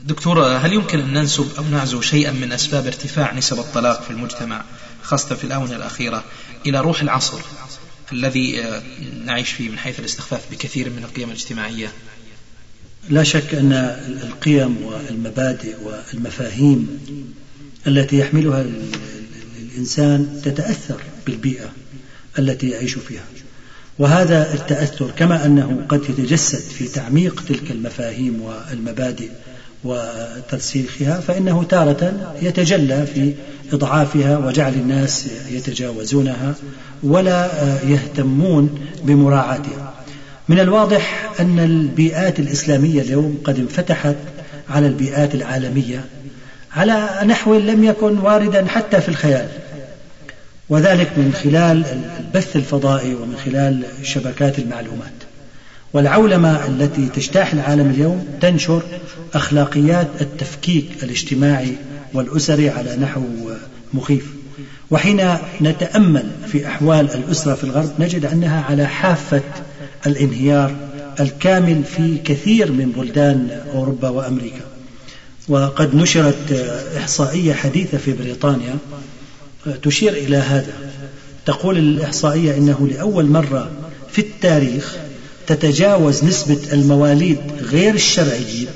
دكتور هل يمكن أن ننسب أو نعزو شيئا من أسباب ارتفاع نسب الطلاق في المجتمع خاصة في الآونة الأخيرة إلى روح العصر الذي آه، نعيش فيه من حيث الاستخفاف بكثير من القيم الاجتماعية؟ لا شك أن القيم والمبادئ والمفاهيم التي يحملها الإنسان تتأثر بالبيئة التي يعيش فيها. وهذا التأثر كما أنه قد يتجسد في تعميق تلك المفاهيم والمبادئ وترسيخها فإنه تارة يتجلى في إضعافها وجعل الناس يتجاوزونها ولا يهتمون بمراعاتها. من الواضح أن البيئات الإسلامية اليوم قد انفتحت على البيئات العالمية على نحو لم يكن واردا حتى في الخيال وذلك من خلال البث الفضائي ومن خلال شبكات المعلومات. والعولمة التي تجتاح العالم اليوم تنشر أخلاقيات التفكيك الاجتماعي والأسري على نحو مخيف. وحين نتأمل في أحوال الأسرة في الغرب نجد أنها على حافة الانهيار الكامل في كثير من بلدان أوروبا وأمريكا. وقد نشرت إحصائية حديثة في بريطانيا تشير إلى هذا. تقول الإحصائية أنه لأول مرة في التاريخ تتجاوز نسبة المواليد غير الشرعيين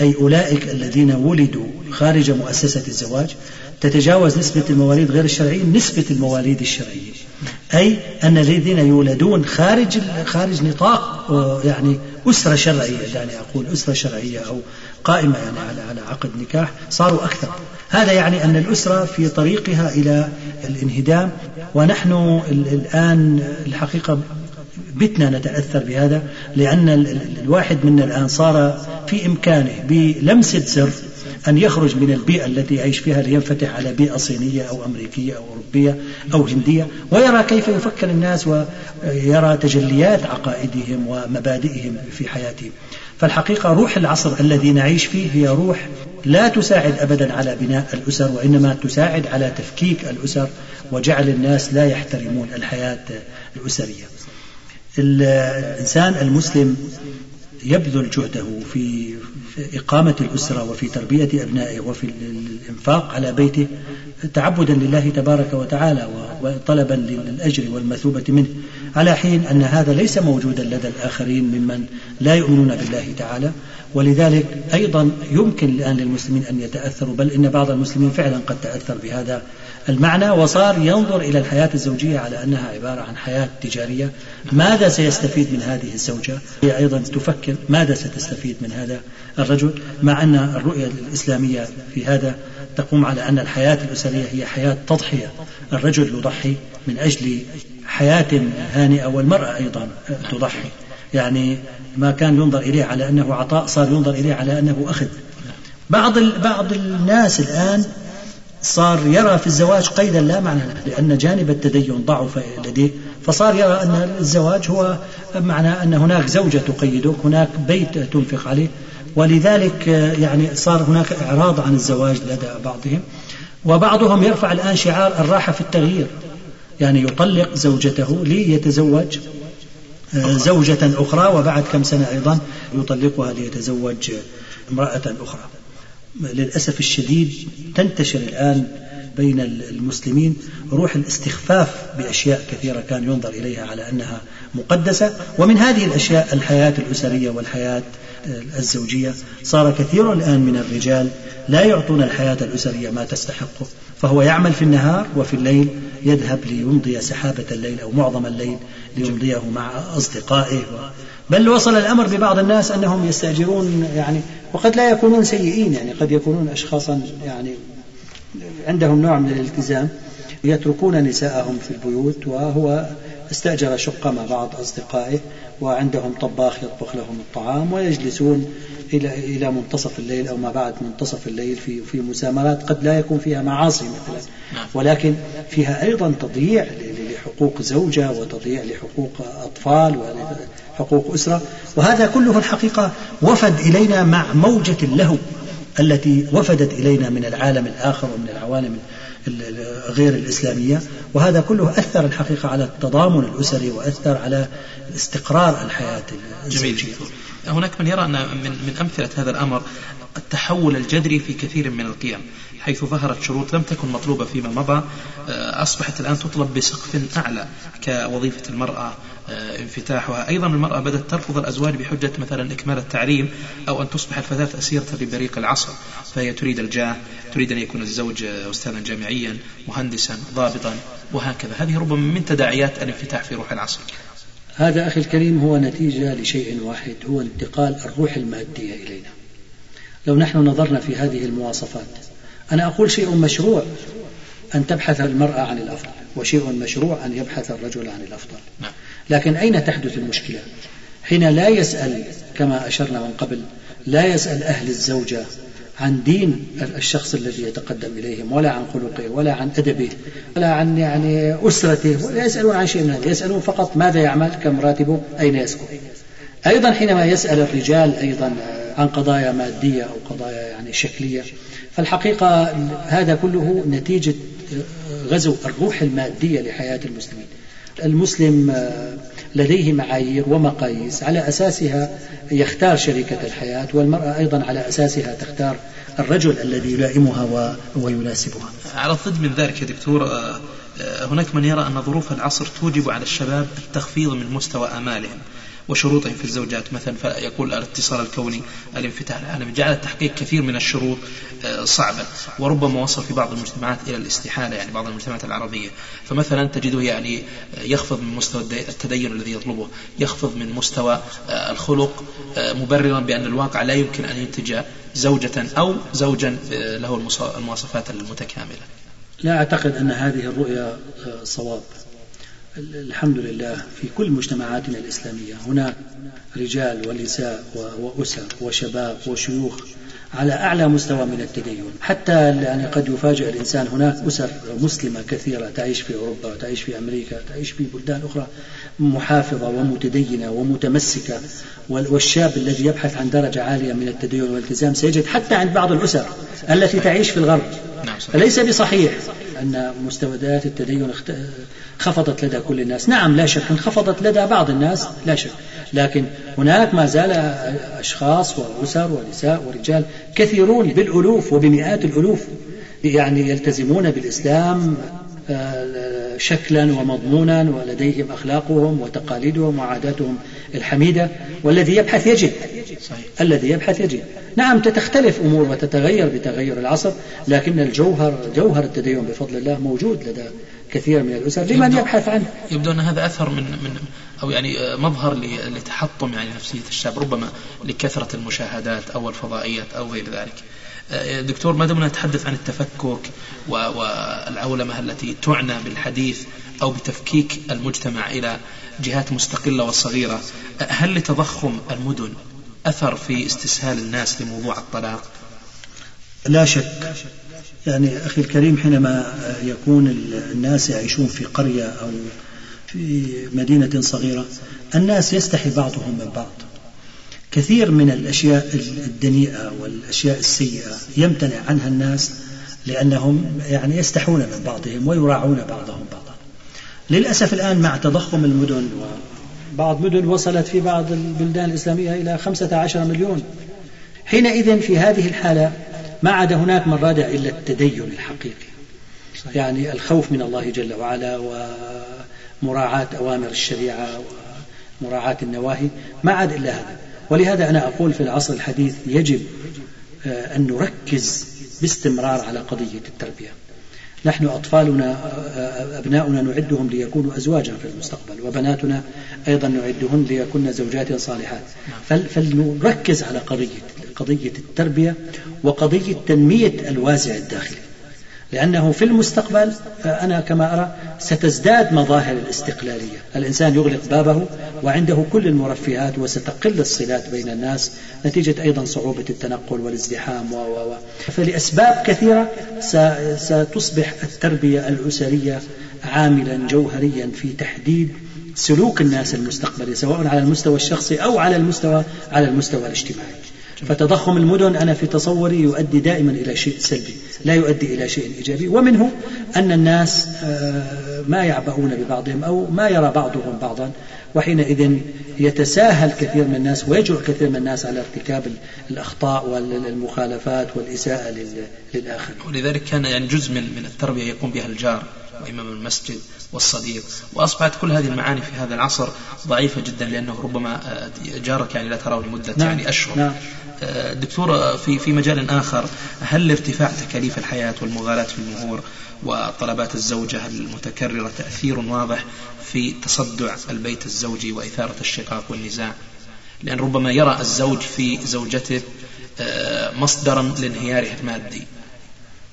أي أولئك الذين ولدوا خارج مؤسسة الزواج تتجاوز نسبة المواليد غير الشرعيين نسبة المواليد الشرعيين أي أن الذين يولدون خارج خارج نطاق يعني أسرة شرعية يعني أقول أسرة شرعية أو قائمة يعني على على عقد نكاح صاروا أكثر. هذا يعني أن الأسرة في طريقها إلى الانهدام ونحن الآن الحقيقة بتنا نتأثر بهذا لأن الواحد منا الآن صار في إمكانه بلمسة زر أن يخرج من البيئة التي يعيش فيها لينفتح على بيئة صينية أو أمريكية أو أوروبية أو هندية ويرى كيف يفكر الناس ويرى تجليات عقائدهم ومبادئهم في حياتهم فالحقيقة روح العصر الذي نعيش فيه هي روح لا تساعد أبدا على بناء الأسر وإنما تساعد على تفكيك الأسر وجعل الناس لا يحترمون الحياة الأسرية. الإنسان المسلم يبذل جهده في إقامة الأسرة وفي تربية أبنائه وفي الإنفاق على بيته تعبدا لله تبارك وتعالى وطلبا للأجر والمثوبة منه على حين أن هذا ليس موجودا لدى الآخرين ممن لا يؤمنون بالله تعالى. ولذلك أيضا يمكن الآن للمسلمين أن يتأثروا بل إن بعض المسلمين فعلا قد تأثر بهذا المعنى وصار ينظر إلى الحياة الزوجية على أنها عبارة عن حياة تجارية. ماذا سيستفيد من هذه الزوجة؟ هي أيضا تفكر ماذا ستستفيد من هذا الرجل مع أن الرؤية الإسلامية في هذا تقوم على أن الحياة الأسرية هي حياة تضحية. الرجل يضحي من أجل حياة هانئة والمرأة أيضا تضحي. يعني ما كان ينظر إليه على أنه عطاء صار ينظر إليه على أنه أخذ. بعض بعض الناس الآن صار يرى في الزواج قيدا لا معنى له لأن جانب التدين ضعف لديه. فصار يرى أن الزواج هو معنى أن هناك زوجة تقيدك هناك بيت تنفق عليه. ولذلك يعني صار هناك إعراض عن الزواج لدى بعضهم. وبعضهم يرفع الآن شعار الراحة في التغيير. يعني يطلق زوجته ليتزوج زوجة أخرى وبعد كم سنة أيضا يطلقها ليتزوج امرأة أخرى. للأسف الشديد تنتشر الآن بين المسلمين روح الاستخفاف بأشياء كثيرة كان ينظر إليها على أنها مقدسة. ومن هذه الأشياء الحياة الأسرية والحياة الزوجية. صار كثير الآن من الرجال لا يعطون الحياة الأسرية ما تستحقه فهو يعمل في النهار وفي الليل يذهب ليمضي سحابة الليل أو معظم الليل ليمضيه مع أصدقائه. بل وصل الأمر ببعض الناس أنهم يستأجرون يعني وقد لا يكونون سيئين يعني قد يكونون أشخاصا يعني عندهم نوع من الالتزام يتركون نساءهم في البيوت وهو استأجر شقة مع بعض أصدقائه وعندهم طباخ يطبخ لهم الطعام ويجلسون إلى إلى منتصف الليل أو ما بعد منتصف الليل في في مسامرات قد لا يكون فيها معاصي مثلا. ولكن فيها أيضا تضييع لحقوق زوجة وتضييع لحقوق أطفال وحقوق أسرة. وهذا كله الحقيقة وفد إلينا مع موجة اللهو التي وفدت إلينا من العالم الآخر ومن العوالم غير الإسلامية. وهذا كله أثر الحقيقة على التضامن الأسري وأثر على استقرار الحياة. الزوجية هناك من يرى أن من, من أمثلة هذا الأمر التحول الجذري في كثير من القيم حيث ظهرت شروط لم تكن مطلوبة فيما مضى أصبحت الآن تطلب بسقف أعلى كوظيفة المرأة. انفتاحها. أيضا المرأة بدأت ترفض الأزواج بحجة مثلا إكمال التعليم أو أن تصبح الفتاة أسيرة لبريق العصر فهي تريد الجاه تريد أن يكون الزوج أستاذا جامعيا مهندسا ضابطا وهكذا. هذه ربما من تداعيات الانفتاح في روح العصر. هذا أخي الكريم هو نتيجة لشيء واحد هو انتقال الروح المادية إلينا. لو نحن نظرنا في هذه المواصفات أنا أقول شيء مشروع أن تبحث المرأة عن الأفضل وشيء مشروع أن يبحث الرجل عن الأفضل. نعم. لكن أين تحدث المشكلة؟ حين لا يسأل كما أشرنا من قبل لا يسأل أهل الزوجة عن دين الشخص الذي يتقدم إليهم ولا عن خلقه ولا عن أدبه ولا عن يعني أسرته ولا يسألون عن شيء من هذا يسألون فقط ماذا يعمل كم راتبه أين يسكن؟ أيضا حينما يسأل الرجال أيضا عن قضايا مادية أو قضايا يعني شكلية فالحقيقة هذا كله نتيجة غزو الروح المادية لحياة المسلمين. المسلم لديه معايير ومقاييس. على أساسها يختار شريكة الحياة والمرأة أيضا على أساسها تختار الرجل الذي يلائمها ويناسبها. على الضد من ذلك يا دكتور آه، آه، هناك من يرى أن ظروف العصر توجب على الشباب التخفيض من مستوى آمالهم. وشروطهم في الزوجات. مثلا فيقول الاتصال الكوني الانفتاح العالمي. جعل تحقيق كثير من الشروط آه، صعبا وربما وصل في بعض المجتمعات إلى الاستحالة يعني بعض المجتمعات العربية. فمثلا تجده يعني آه، يخفض من مستوى التدين الذي يطلبه يخفض من مستوى آه، الخلق مبررا بأن الواقع لا يمكن أن ينتج زوجة أو زوجا له المواصفات المتكاملة. لا أعتقد أن هذه الرؤية صواب. الحمد لله في كل مجتمعاتنا الإسلامية. هناك رجال ونساء وأسر وشباب وشيوخ على أعلى مستوى من التدين. حتى يعني قد يفاجئ الإنسان هناك أسر مسلمة كثيرة تعيش في أوروبا وتعيش في أمريكا تعيش في بلدان أخرى محافظة ومتدينة ومتمسكة. والشاب الذي يبحث عن درجة عالية من التدين والالتزام سيجد حتى عند بعض الأسر التي تعيش في الغرب. نعم، فليس بصحيح أن مستويات التدين خفضت لدى كل الناس. نعم لا شك انخفضت لدى بعض الناس لا شك. لكن هناك ما زال أشخاص وأسر ونساء ورجال كثيرون بالألوف وبمئات الألوف يعني يلتزمون بالإسلام آه، شكلا ومضمونا ولديهم أخلاقهم وتقاليدهم وعاداتهم الحميدة. والذي يبحث يجد. الذي يبحث يجد. نعم تختلف أمور وتتغير بتغير العصر لكن الجوهر جوهر التدين بفضل الله موجود لدى كثير من الأسر لمن يبحث عنه. يبدو أن هذا أثر من من أو يعني مظهر لتحطم يعني نفسية الشاب ربما لكثرة المشاهدات أو الفضائيات أو غير ذلك. دكتور ما دمنا نتحدث عن التفكك والعولمة التي تعنى بالحديث أو بتفكيك المجتمع إلى جهات مستقلة وصغيرة هل لتضخم المدن أثر في استسهال الناس لموضوع الطلاق؟ لا شك. يعني أخي الكريم حينما يكون الناس يعيشون في قرية أو في مدينة صغيرة الناس يستحي بعضهم من بعض. كثير من الأشياء الدنيئة والأشياء السيئة يمتنع عنها الناس لأنهم يعني يستحون من بعضهم ويراعون بعضهم بعضا. للأسف الآن مع تضخم المدن وبعض مدن وصلت في بعض البلدان الإسلامية إلى 15 مليون. حينئذ في هذه الحالة ما عاد هناك من رادع إلا التدين الحقيقي. يعني الخوف من الله جل وعلا ومراعاة أوامر الشريعة ومراعاة النواهي ما عاد إلا هذا. ولهذا أنا أقول في العصر الحديث يجب آه، أن نركز باستمرار على قضية التربية. نحن أطفالنا آه، آه، أبناؤنا نعدهم ليكونوا أزواجا في المستقبل وبناتنا أيضا نعدهن ليكون زوجات صالحات. فلنركز على قضية قضية التربية وقضية تنمية الوازع الداخلي لأنه في المستقبل أنا كما أرى ستزداد مظاهر الاستقلالية. الإنسان يغلق بابه وعنده كل المرفهات وستقل الصلات بين الناس نتيجة أيضا صعوبة التنقل والازدحام و و فلأسباب كثيرة ستصبح التربية الأسرية عاملا جوهريا في تحديد سلوك الناس المستقبلي سواء على المستوى الشخصي أو على المستوى على المستوى الاجتماعي. فتضخم المدن. أنا في تصوري يؤدي دائما إلى شيء سلبي لا يؤدي إلى شيء إيجابي. ومنه أن الناس آه، ما يعبؤون ببعضهم أو ما يرى بعضهم بعضا وحينئذ يتساهل كثير من الناس ويجرؤ كثير من الناس على ارتكاب الأخطاء والمخالفات والإساءة للآخرين. ولذلك كان يعني جزء من التربية يقوم بها الجار. وإمام المسجد والصديق. وأصبحت كل هذه المعاني في هذا العصر ضعيفة جدا لأنه ربما آه، جارك يعني لا تراه لمدة نعم يعني أشهر. نعم. آه، دكتور آه، في في مجال آخر هل ارتفاع تكاليف الحياة والمغالاة في المهور وطلبات الزوجة المتكررة تأثير واضح في تصدع البيت الزوجي وإثارة الشقاق والنزاع. لأن ربما يرى الزوج في زوجته مصدرا لانهياره المادي.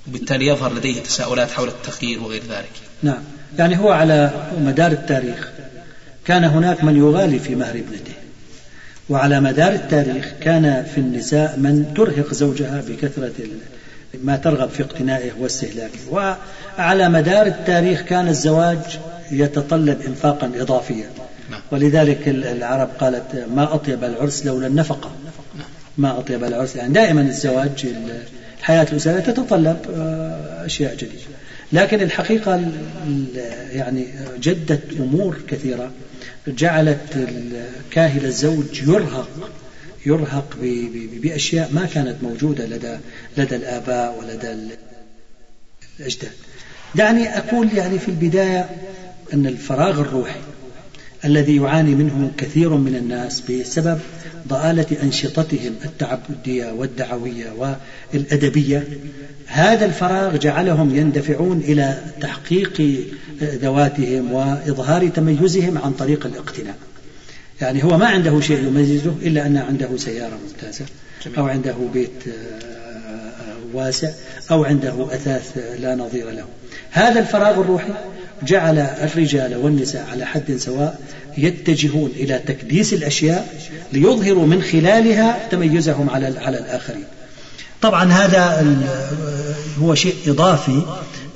وبالتالي يظهر لديه تساؤلات حول التغيير وغير ذلك. نعم. يعني هو على مدار التاريخ كان هناك من يغالي في مهر ابنته. وعلى مدار التاريخ كان في النساء من ترهق زوجها بكثرة ما ترغب في اقتنائه واستهلاكه. وعلى مدار التاريخ كان الزواج يتطلب إنفاقا إضافيا. نعم. ولذلك العرب قالت ما أطيب العرس لولا النفقة. نعم. ما أطيب العرس. يعني دائما الزواج الحياة الاسريه تتطلب آه، أشياء جديدة. لكن الحقيقة يعني جدت أمور كثيرة. جعلت كاهل الزوج يرهق يرهق بأشياء ما كانت موجودة لدى لدى الآباء ولدى الأجداد. دعني أقول يعني في البداية أن الفراغ الروحي الذي يعاني منه كثير من الناس بسبب ضآلة أنشطتهم التعبدية والدعوية والأدبية هذا الفراغ جعلهم يندفعون إلى تحقيق ذواتهم وإظهار تميزهم عن طريق الاقتناء. يعني هو ما عنده شيء يميزه إلا أن عنده سيارة ممتازة أو عنده بيت واسع أو عنده أثاث لا نظير له. هذا الفراغ الروحي جعل الرجال والنساء على حد سواء يتجهون إلى تكديس الأشياء ليظهروا من خلالها تميزهم على على الآخرين طبعا هذا هو شيء إضافي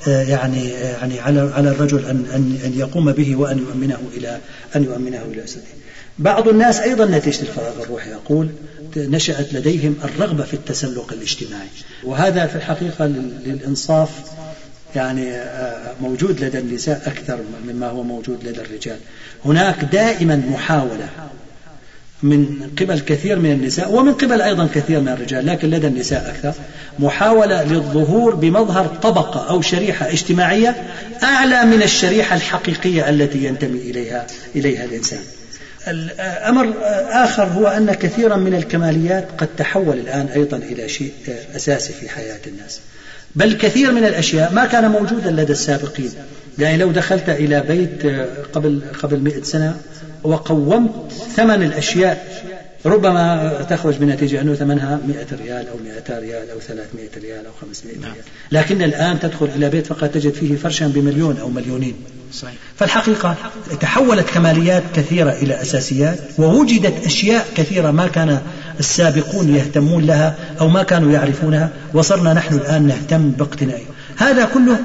آه، يعني يعني على على الرجل أن أن أن يقوم به وأن يؤمنه إلى أن يؤمنه إلى سبيله. بعض الناس أيضا نتيجة الفراغ الروحي يقول نشأت لديهم الرغبة في التسلق الاجتماعي وهذا في الحقيقة للإنصاف يعني آه، موجود لدى النساء أكثر مما هو موجود لدى الرجال. هناك دائما محاولة من قبل كثير من النساء ومن قبل أيضا كثير من الرجال لكن لدى النساء أكثر محاولة للظهور بمظهر طبقة أو شريحة اجتماعية أعلى من الشريحة الحقيقية التي ينتمي إليها إليها الإنسان. أمر آخر هو أن كثيرا من الكماليات قد تحول الآن أيضا إلى شيء أساسي في حياة الناس. بل كثير من الأشياء ما كان موجودا لدى السابقين. يعني لو دخلت إلى بيت قبل قبل مئة سنة وقومت ثمن الأشياء ربما تخرج بنتيجة أنه ثمنها 100 ريال أو 200 ريال أو 300 ريال أو 500 نعم. ريال لكن الآن تدخل إلى بيت فقط تجد فيه فرشا بمليون أو مليونين. فالحقيقة تحولت كماليات كثيرة إلى أساسيات ووجدت أشياء كثيرة ما كان السابقون يهتمون لها أو ما كانوا يعرفونها وصرنا نحن الآن نهتم باقتنائها هذا كله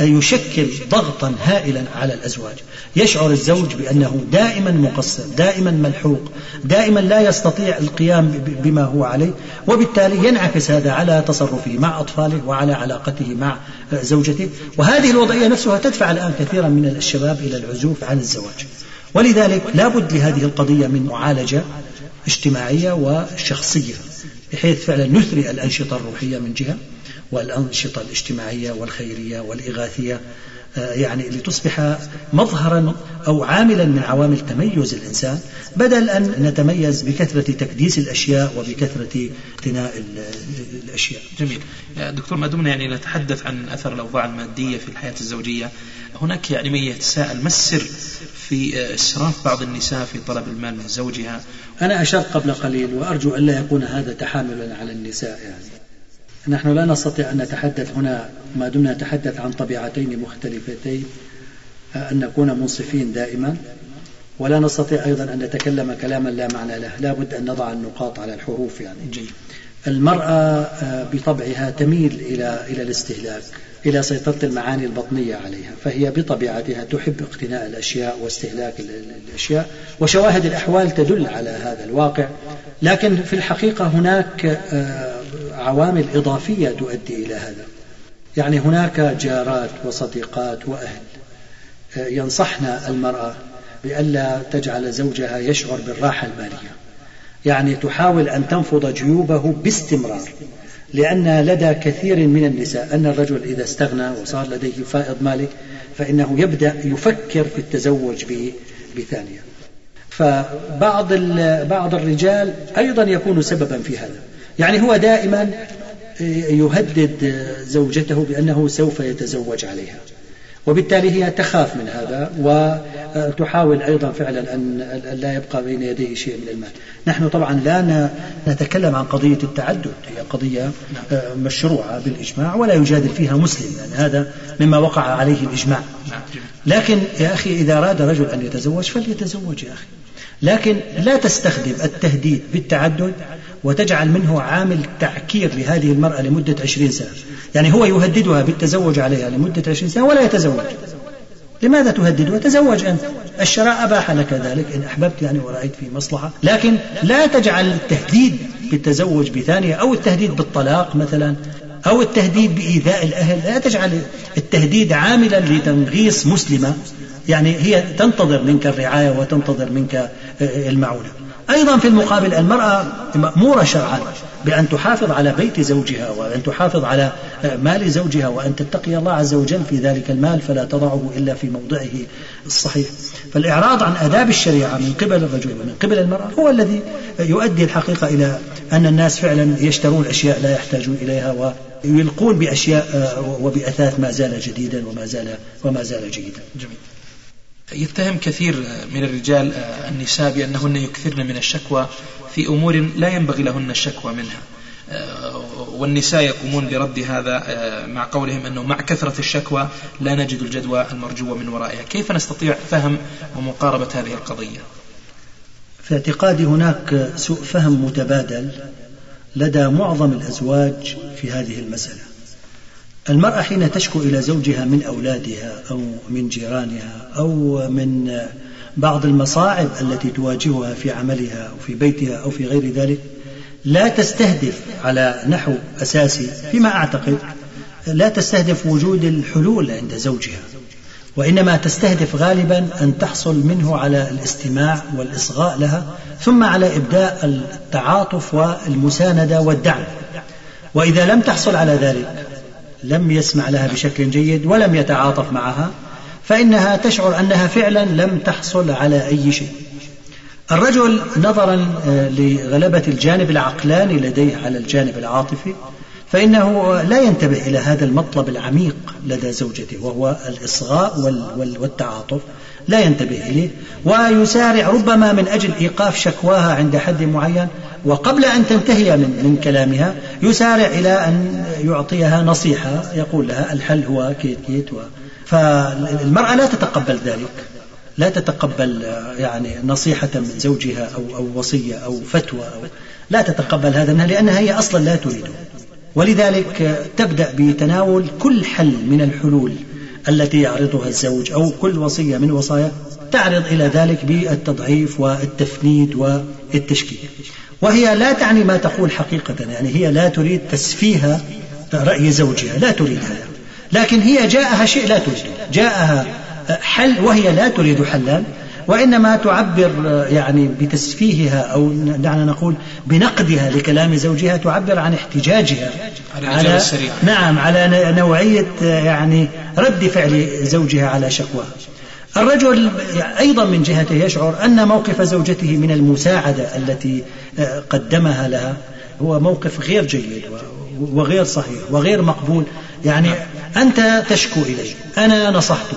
يشكل ضغطا هائلا على الأزواج. يشعر الزوج بأنه دائما مقصر دائما ملحوق دائما لا يستطيع القيام بما هو عليه وبالتالي ينعكس هذا على تصرفه مع أطفاله وعلى علاقته مع زوجته. وهذه الوضعية نفسها تدفع الآن كثيرا من الشباب إلى العزوف عن الزواج. ولذلك لا بد لهذه القضية من معالجة اجتماعية وشخصية بحيث فعلا نثري الأنشطة الروحية من جهة. والأنشطة الاجتماعية والخيرية والإغاثية آه، يعني لتصبح مظهرا أو عاملا من عوامل تميز الإنسان بدل أن نتميز بكثرة تكديس الأشياء وبكثرة اقتناء الأشياء. جميل. دكتور ما دمنا يعني نتحدث عن أثر الأوضاع المادية في الحياة الزوجية. هناك يعني من يتساءل ما السر في آه، إسراف بعض النساء في طلب المال من زوجها؟ أنا أشرت قبل قليل وأرجو أن لا يكون هذا تحاملا على النساء يعني. نحن لا نستطيع أن نتحدث هنا ما دمنا نتحدث عن طبيعتين مختلفتين أن نكون منصفين دائما ولا نستطيع أيضا أن نتكلم كلاما لا معنى له. لا بد أن نضع النقاط على الحروف يعني. جيد. المرأة بطبعها تميل إلى إلى الاستهلاك إلى سيطرة المعاني البطنية عليها فهي بطبيعتها تحب اقتناء الأشياء واستهلاك الأشياء وشواهد الأحوال تدل على هذا الواقع. لكن في الحقيقة هناك آه، عوامل إضافية تؤدي إلى هذا. يعني هناك جارات وصديقات وأهل. ينصحن المرأة بألا تجعل زوجها يشعر بالراحة المالية. يعني تحاول أن تنفض جيوبه باستمرار. لأن لدى كثير من النساء أن الرجل إذا استغنى وصار لديه فائض مالي فإنه يبدأ يفكر في التزوج بثانية. فبعض بعض الرجال أيضا يكون سببا في هذا. يعني هو دائما يهدد زوجته بأنه سوف يتزوج عليها. وبالتالي هي تخاف من هذا وتحاول أيضا فعلا أن لا يبقى بين يديه شيء من المال. نحن طبعا لا نتكلم عن قضية التعدد. هي قضية آه، مشروعة بالإجماع ولا يجادل فيها مسلم. لأن يعني هذا مما وقع عليه الإجماع. لكن يا أخي إذا أراد رجل أن يتزوج فليتزوج يا أخي. لكن لا تستخدم التهديد بالتعدد وتجعل منه عامل تعكير لهذه المرأة لمدة عشرين سنة. يعني هو يهددها بالتزوج عليها لمدة عشرين سنة ولا يتزوج. لماذا تهددها تزوج أنت؟ الشراء أباح لك ذلك إن أحببت يعني ورأيت فيه مصلحة. لكن لا تجعل التهديد بالتزوج بثانية أو التهديد بالطلاق مثلا أو التهديد بإيذاء الأهل. لا تجعل التهديد عاملا لتنغيص مسلمة. يعني هي تنتظر منك الرعاية وتنتظر منك المعونة. أيضا في المقابل المرأة مأمورة شرعا بأن تحافظ على بيت زوجها وأن تحافظ على مال زوجها وأن تتقي الله عز وجل في ذلك المال فلا تضعه إلا في موضعه الصحيح. فالإعراض عن آداب الشريعة من قبل الرجل ومن قبل المرأة هو الذي يؤدي الحقيقة إلى أن الناس فعلا يشترون أشياء لا يحتاجون إليها ويلقون بأشياء وبأثاث ما زال جديدا وما زال وما زال جيدا. جميل. يتهم كثير من الرجال النساء بأنهن يكثرن من الشكوى في أمور لا ينبغي لهن الشكوى منها. والنساء يقومون برد هذا مع قولهم أنه مع كثرة الشكوى لا نجد الجدوى المرجوة من ورائها. كيف نستطيع فهم ومقاربة هذه القضية؟ في اعتقادي هناك سوء فهم متبادل لدى معظم الأزواج في هذه المسألة. المرأة حين تشكو إلى زوجها من أولادها أو من جيرانها أو من بعض المصاعب التي تواجهها في عملها أو في بيتها أو في غير ذلك لا تستهدف على نحو أساسي فيما أعتقد لا تستهدف وجود الحلول عند زوجها وإنما تستهدف غالبا أن تحصل منه على الاستماع والإصغاء لها ثم على إبداء التعاطف والمساندة والدعم. وإذا لم تحصل على ذلك لم يسمع لها بشكل جيد ولم يتعاطف معها فإنها تشعر أنها فعلا لم تحصل على أي شيء. الرجل نظرا آه، لغلبة الجانب العقلاني لديه على الجانب العاطفي فإنه لا ينتبه إلى هذا المطلب العميق لدى زوجته وهو الإصغاء والتعاطف لا ينتبه إليه ويسارع ربما من أجل إيقاف شكواها عند حد معين. وقبل أن تنتهي من, من كلامها يسارع إلى أن يعطيها نصيحة يقول لها الحل هو كيت كيت و. فالمرأة لا تتقبل ذلك. لا تتقبل يعني نصيحة من زوجها أو أو وصية أو فتوى أو لا تتقبل هذا منها لأنها هي أصلا لا تريده. ولذلك تبدأ بتناول كل حل من الحلول التي يعرضها الزوج أو كل وصية من وصايا تعرض إلى ذلك بالتضعيف والتفنيد والتشكيك وهي لا تعني ما تقول حقيقة يعني هي لا تريد تسفيه رأي زوجها لا تريد هذا. لكن هي جاءها شيء لا تريده جاءها حل وهي لا تريد حلا. وإنما تعبر يعني بتسفيهها أو دعنا نقول بنقدها لكلام زوجها تعبر عن احتجاجها على نعم على نوعية يعني رد فعل زوجها على شكواها الرجل أيضا من جهته يشعر أن موقف زوجته من المساعدة التي آه، قدمها لها هو موقف غير جيد وغير صحيح وغير مقبول. يعني أنت تشكو إلي أنا نصحتك.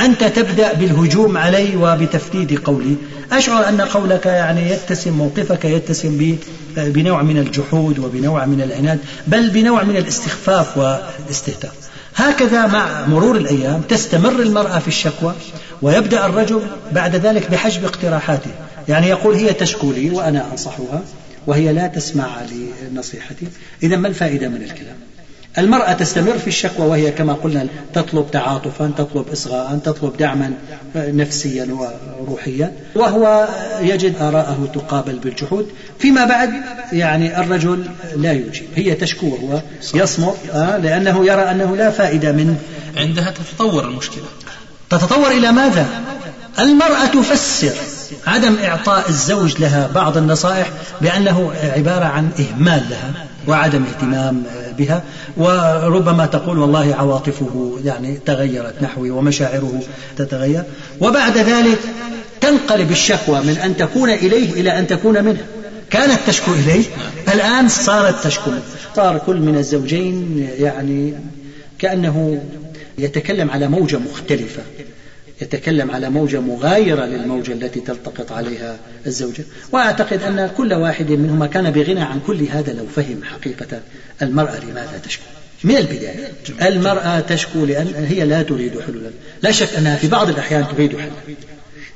أنت تبدأ بالهجوم علي وبتفديد قولي. أشعر أن قولك يعني يتسم موقفك يتسم بنوع من الجحود وبنوع من العناد بل بنوع من الاستخفاف والاستهتار. هكذا مع مرور الأيام تستمر المرأة في الشكوى ويبدأ الرجل بعد ذلك بحجب اقتراحاته. يعني يقول هي تشكو لي وأنا أنصحها وهي لا تسمع لنصيحتي. إذا ما الفائدة من الكلام؟ المرأة تستمر في الشكوى وهي كما قلنا تطلب تعاطفا تطلب إصغاء تطلب دعما نفسيا وروحيا. وهو يجد آراءه تقابل بالجحود. فيما بعد يعني الرجل لا يجيب. هي تشكو وهو يصمت آه، لأنه يرى أنه لا فائدة من عندها تتطور المشكلة. تتطور إلى ماذا؟ المرأة تفسر عدم إعطاء الزوج لها بعض النصائح بأنه عبارة عن إهمال لها. وعدم اهتمام بها وربما تقول والله عواطفه يعني تغيرت نحوي ومشاعره تتغير. وبعد ذلك تنقلب الشكوى من أن تكون إليه إلى أن تكون منه. كانت تشكو إليه الآن صارت تشكو صار كل من الزوجين يعني كأنه يتكلم على موجة مختلفة. يتكلم على موجة مغايرة للموجة التي تلتقط عليها الزوجة. وأعتقد أن كل واحد منهما كان بغنى عن كل هذا لو فهم حقيقة المرأة لماذا تشكو. من البداية. المرأة تشكو لأن هي لا تريد حلولا. لا شك أنها في بعض الأحيان تريد حلا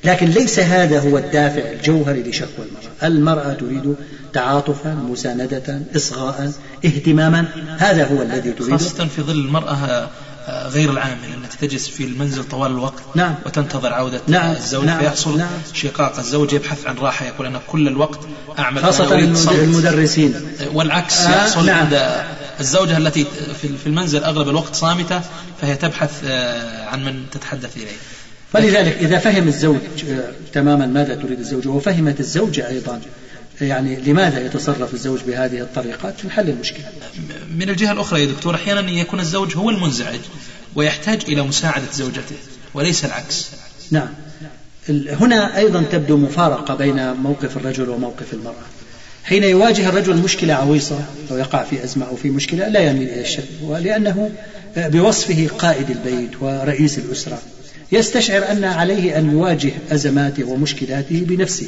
لكن ليس هذا هو الدافع الجوهري لشكوى المرأة. المرأة تريد تعاطفا مساندة إصغاء اهتماما. هذا هو الذي تريده خاصة في ظل المرأة غير العامل. تجلس في المنزل طوال الوقت نعم. وتنتظر عودة نعم. الزوج نعم. فيحصل. نعم. شقاق الزوج يبحث عن راحة يقول أنا كل الوقت أعمل خاصة المدرسين. والعكس آه يحصل نعم. عند الزوجة التي في المنزل أغلب الوقت صامتة فهي تبحث آه، عن من تتحدث إليه. فلذلك إذا فهم الزوج آه، تماما ماذا تريد الزوجة وفهمت الزوجة أيضا يعني لماذا يتصرف الزوج بهذه الطريقات تنحل المشكلة. من الجهة الأخرى يا دكتور أحيانا يكون الزوج هو المنزعج. ويحتاج إلى مساعدة زوجته وليس العكس. نعم. هنا أيضا تبدو مفارقة بين موقف الرجل وموقف المرأة. حين يواجه الرجل مشكلة عويصة أو يقع في أزمة أو في مشكلة لا يميل إلى الشك ولأنه بوصفه قائد البيت ورئيس الأسرة. يستشعر أن عليه أن يواجه أزماته ومشكلاته بنفسه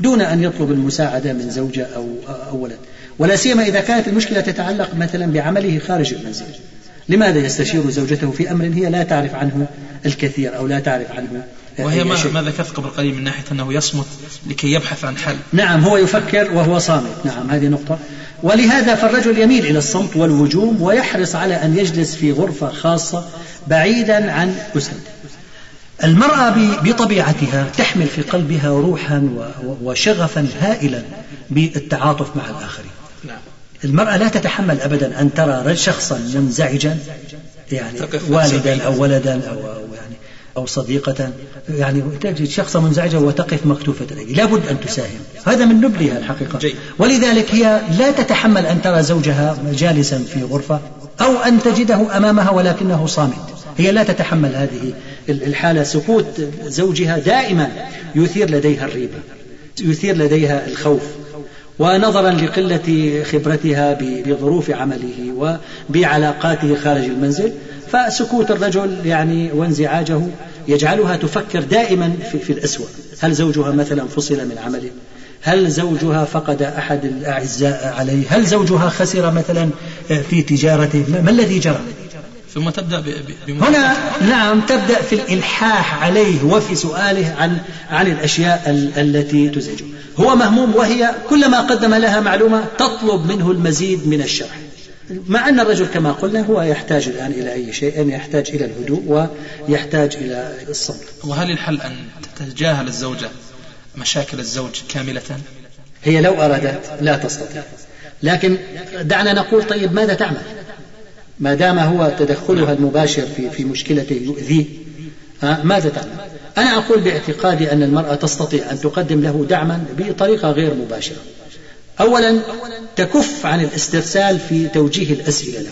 دون أن يطلب المساعدة من زوجة أو, أو ولد. ولا سيما إذا كانت المشكلة تتعلق مثلا بعمله خارج المنزل. لماذا يستشير زوجته في أمر هي لا تعرف عنه الكثير أو لا تعرف عنه؟ وهي ما, ما ذكرت قبل قليل من ناحية أنه يصمت لكي يبحث عن حل؟ نعم هو يفكر وهو صامت. نعم هذه نقطة. ولهذا فالرجل يميل إلى الصمت والهجوم ويحرص على أن يجلس في غرفة خاصة بعيدا عن أسرته. المرأة بطبيعتها تحمل في قلبها روحا وشغفا هائلا بالتعاطف مع الآخرين. المرأة لا تتحمل أبدا أن ترى شخصا منزعجا يعني والدا أو ولدا أو يعني أو صديقة. يعني تجد شخصا منزعجا وتقف مكتوفة الأيدي لابد أن تساهم. هذا من نبلها الحقيقة. جي. ولذلك هي لا تتحمل أن ترى زوجها جالسا في غرفة أو أن تجده أمامها ولكنه صامت. هي لا تتحمل هذه الحالة. سكوت زوجها دائما يثير لديها الريبة يثير لديها الخوف. ونظرا لقلة خبرتها بظروف عمله وبعلاقاته خارج المنزل. فسكوت الرجل يعني وانزعاجه يجعلها تفكر دائما في, الأسوأ. هل زوجها مثلا فصل من عمله؟ هل زوجها فقد أحد الأعزاء عليه؟ هل زوجها خسر مثلا في تجارته؟ ما الذي جرى؟ ثم تبدأ هنا نعم تبدأ في الإلحاح عليه وفي سؤاله عن عن الأشياء التي تزعجه هو مهموم وهي كلما قدم لها معلومة تطلب منه المزيد من الشرح. مع أن الرجل كما قلنا هو يحتاج الآن إلى أي شيء يحتاج إلى الهدوء ويحتاج إلى الصمت. وهل الحل أن تتجاهل الزوجة مشاكل الزوج كاملة؟ هي لو أرادت لا تستطيع. لكن دعنا نقول طيب ماذا تعمل؟ ما دام هو تدخلها المباشر في في مشكلته يؤذيه ماذا تعمل؟ أنا أقول باعتقادي أن المرأة تستطيع أن تقدم له دعما بطريقة غير مباشرة. أولا تكف عن الاسترسال في توجيه الأسئلة له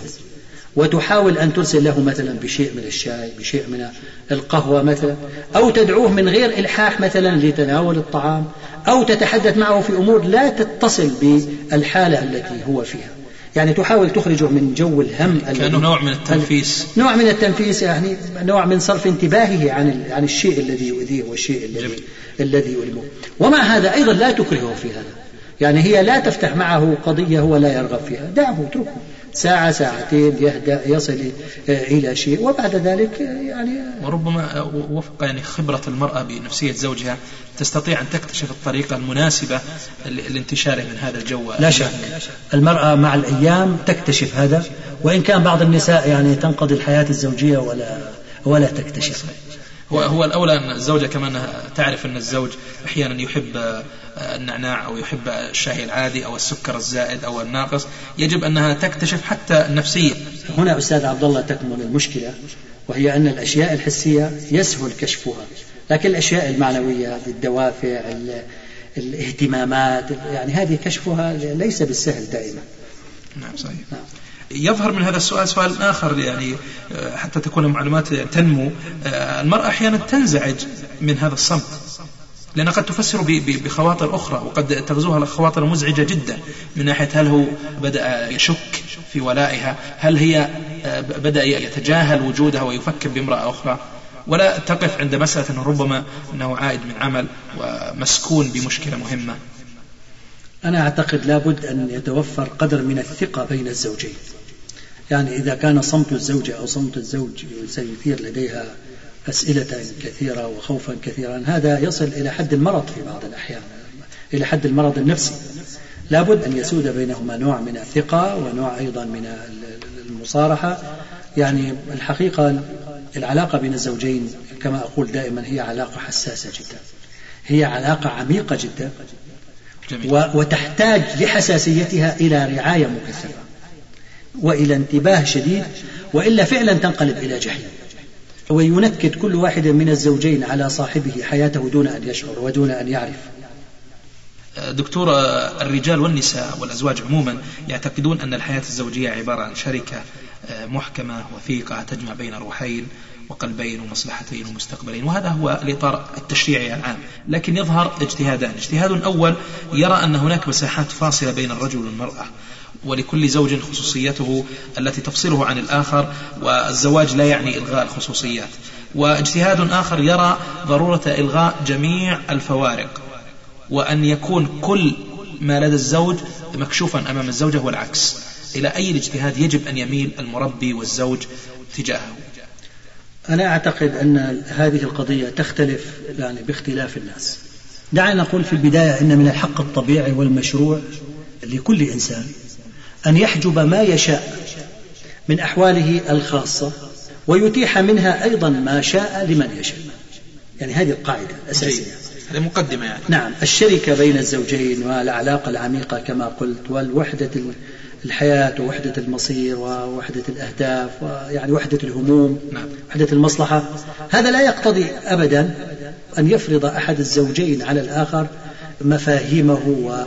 وتحاول أن ترسل له مثلا بشيء من الشاي بشيء من القهوة مثلا أو تدعوه من غير إلحاح مثلا لتناول الطعام أو تتحدث معه في أمور لا تتصل بالحالة التي هو فيها يعني تحاول تخرجه من جو الهم كأنه نوع من التنفيس. نوع من التنفيس يعني نوع من صرف انتباهه عن عن الشيء الذي يؤذيه والشيء الذي الذي يؤلمه. ومع هذا؟ أيضا لا تكرهه في هذا. يعني هي لا تفتح معه قضية هو لا يرغب فيها. دعه اتركه. ساعة ساعتين يهدأ يصل إلى شيء. وبعد ذلك يعني وربما وفق يعني خبرة المرأة بنفسية زوجها تستطيع أن تكتشف الطريقة المناسبة لانتشاره من هذا الجو. لا شك. المرأة مع الأيام تكتشف هذا وإن كان بعض النساء يعني تنقضي الحياة الزوجية ولا ولا تكتشف. هو هو الأولى أن الزوجة كمان تعرف أن الزوج أحيانا يحب النعناع أو يحب الشاي العادي أو السكر الزائد أو الناقص يجب أنها تكتشف حتى النفسية. هنا أستاذ عبد الله تكمن المشكلة وهي أن الأشياء الحسية يسهل كشفها لكن الأشياء المعنوية الدوافع الاهتمامات يعني هذه كشفها ليس بالسهل دائما. نعم صحيح. نعم. يظهر من هذا السؤال سؤال آخر يعني آه، حتى تكون المعلومات تنمو. آه، المرأة أحيانا تنزعج من هذا الصمت لأنها قد تفسر بخواطر أخرى وقد تغزوها الخواطر مزعجة جدا. من ناحية هل هو بدأ يشك في ولائها؟ هل هي آه، بدأ يتجاهل وجودها ويفكر بامرأة أخرى؟ ولا تقف عند مسألة أنه ربما أنه عائد من عمل ومسكون بمشكلة مهمة. أنا أعتقد لابد أن يتوفر قدر من الثقة بين الزوجين. يعني إذا كان صمت الزوجة أو صمت الزوج سيثير لديها أسئلة كثيرة وخوفا كثيرا هذا يصل إلى حد المرض في بعض الأحيان إلى حد المرض النفسي. لابد أن يسود بينهما نوع من الثقة ونوع أيضا من المصارحة. يعني الحقيقة العلاقة بين الزوجين كما أقول دائما هي علاقة حساسة جدا هي علاقة عميقة جدا. جميل. وتحتاج لحساسيتها إلى رعاية مكثفة وإلى انتباه شديد وإلا فعلا تنقلب إلى جحيم وينكد كل واحد من الزوجين على صاحبه حياته دون أن يشعر ودون أن يعرف دكتور الرجال والنساء والأزواج عموما يعتقدون أن الحياة الزوجية عبارة عن شركة آه، محكمة وثيقة تجمع بين روحين وقلبين ومصلحتين ومستقبلين. وهذا هو الإطار التشريعي العام. لكن يظهر اجتهادان. اجتهاد أول يرى أن هناك مساحات فاصلة بين الرجل والمرأة ولكل زوج خصوصيته التي تفصله عن الآخر والزواج لا يعني إلغاء الخصوصيات. واجتهاد آخر يرى ضرورة إلغاء جميع الفوارق وأن يكون كل ما لدى الزوج مكشوفا أمام الزوجة والعكس. إلى أي الاجتهاد يجب أن يميل المربي والزوج تجاهه. أنا أعتقد أن هذه القضية تختلف يعني باختلاف الناس. دعنا نقول في البداية أن من الحق الطبيعي والمشروع لكل إنسان أن يحجب ما يشاء من أحواله الخاصة ويتيح منها أيضا ما شاء لمن يشاء. يعني هذه القاعدة الأساسية. هذه مقدمة يعني. نعم. الشركة بين الزوجين والعلاقة العميقة كما قلت والوحدة الحياة ووحدة المصير ووحدة الأهداف ويعني وحدة الهموم نعم. وحدة المصلحة. هذا لا يقتضي أبدا أن يفرض أحد الزوجين على الآخر مفاهيمه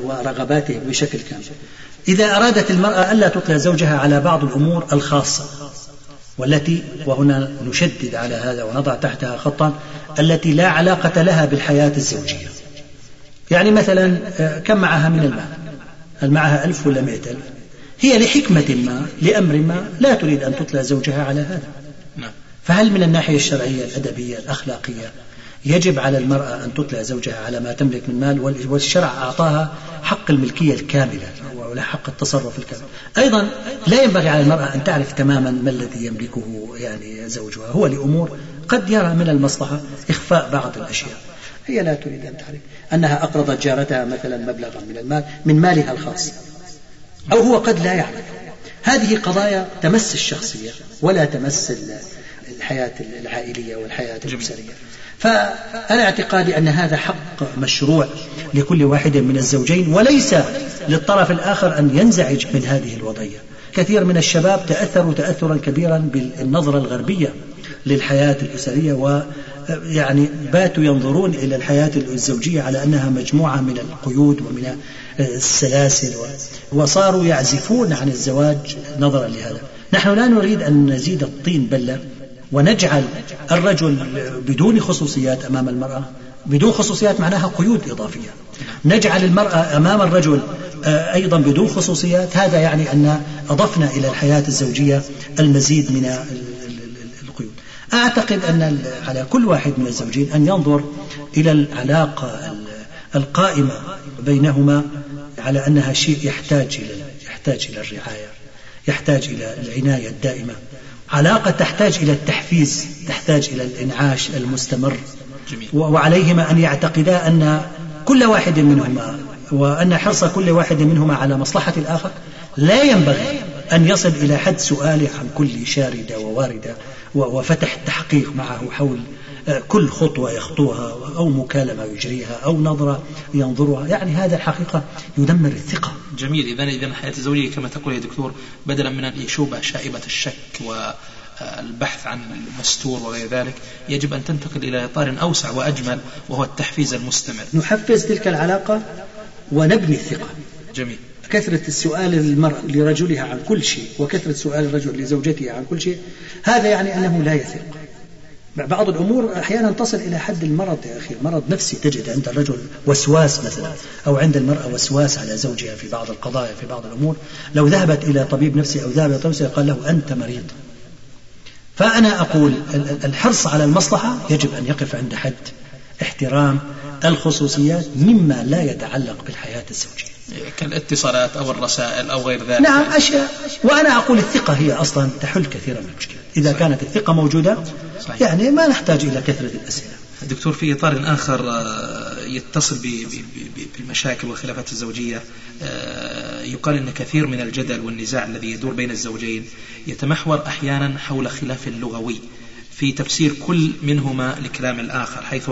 ورغباته بشكل كامل. إذا أرادت المرأة ألا تطلع زوجها على بعض الأمور الخاصة والتي وهنا نشدد على هذا ونضع تحتها خطا التي لا علاقة لها بالحياة الزوجية. يعني مثلا آه، كم معها من المال؟ هل معها ألف ولا مئة ألف؟ هي لحكمة ما لأمر ما لا تريد أن تطلع زوجها على هذا. نعم. فهل من الناحية الشرعية الأدبية الأخلاقية يجب على المرأة أن تطلع زوجها على ما تملك من مال والشرع أعطاها حق الملكية الكاملة ولا حق التصرف الكامل. أيضا لا ينبغي على المرأة أن تعرف تماما ما الذي يملكه يعني زوجها. هو لأمور قد يرى من المصلحة إخفاء بعض الأشياء. هي لا تريد أن تعرف أنها أقرضت جارتها مثلا مبلغا من المال من مالها الخاص. أو هو قد لا يعرف. هذه قضايا تمس الشخصية ولا تمس الحياة العائلية والحياة الأسرية. فأنا اعتقادي أن هذا حق مشروع لكل واحد من الزوجين وليس للطرف الآخر أن ينزعج من هذه الوضعية. كثير من الشباب تأثروا تأثرا كبيرا بالنظرة الغربية. للحياة الأسرية ويعني باتوا ينظرون إلى الحياة الزوجية على أنها مجموعة من القيود ومن السلاسل وصاروا يعزفون عن الزواج نظرا لهذا. نحن لا نريد أن نزيد الطين بلة ونجعل الرجل بدون خصوصيات أمام المرأة. بدون خصوصيات معناها قيود إضافية. نجعل المرأة أمام الرجل آه، أيضا بدون خصوصيات. هذا يعني أن أضفنا إلى الحياة الزوجية المزيد من أعتقد أن على كل واحد من الزوجين أن ينظر إلى العلاقة القائمة بينهما على أنها شيء يحتاج إلى يحتاج إلى الرعاية يحتاج إلى العناية الدائمة. علاقة تحتاج إلى التحفيز تحتاج إلى الإنعاش المستمر. جميل. وعليهما أن يعتقدا أن كل واحد منهما وأن حرص كل واحد منهما على مصلحة الآخر لا ينبغي أن يصل إلى حد سؤاله عن كل شاردة وواردة وفتح التحقيق معه حول كل خطوة يخطوها أو مكالمة يجريها أو نظرة ينظرها. يعني هذا الحقيقة يدمر الثقة. جميل. إذا إذا الحياة الزوجية كما تقول يا دكتور بدلا من يشوب شائبة الشك و البحث عن المستور وغير ذلك يجب أن تنتقل إلى إطار أوسع وأجمل وهو التحفيز المستمر. نحفز تلك العلاقة ونبني الثقة. جميل. كثرة السؤال المرأة لرجلها عن كل شيء وكثرة سؤال الرجل لزوجته عن كل شيء هذا يعني أنه لا يثق بعض الأمور أحيانا تصل إلى حد المرض يا أخي. مرض نفسي تجد عند الرجل وسواس مثلا أو عند المرأة وسواس على زوجها في بعض القضايا في بعض الأمور. لو ذهبت إلى طبيب نفسي أو ذهب إلى طبيب قال له أنت مريض. فأنا أقول الحرص على المصلحة يجب أن يقف عند حد احترام الخصوصيات مما لا يتعلق بالحياة الزوجية. كالاتصالات أو الرسائل أو غير ذلك نعم أشياء وأنا أقول الثقة هي أصلا تحل كثيرا من المشكلات إذا صحيح. كانت الثقة موجودة صحيح. يعني ما نحتاج إلى كثرة الأسئلة دكتور في إطار آخر آه، يتصل بالمشاكل والخلافات الزوجية آه، يقال أن كثير من الجدل والنزاع الذي يدور بين الزوجين يتمحور أحيانا حول خلاف لغوي في تفسير كل منهما لكلام الآخر حيث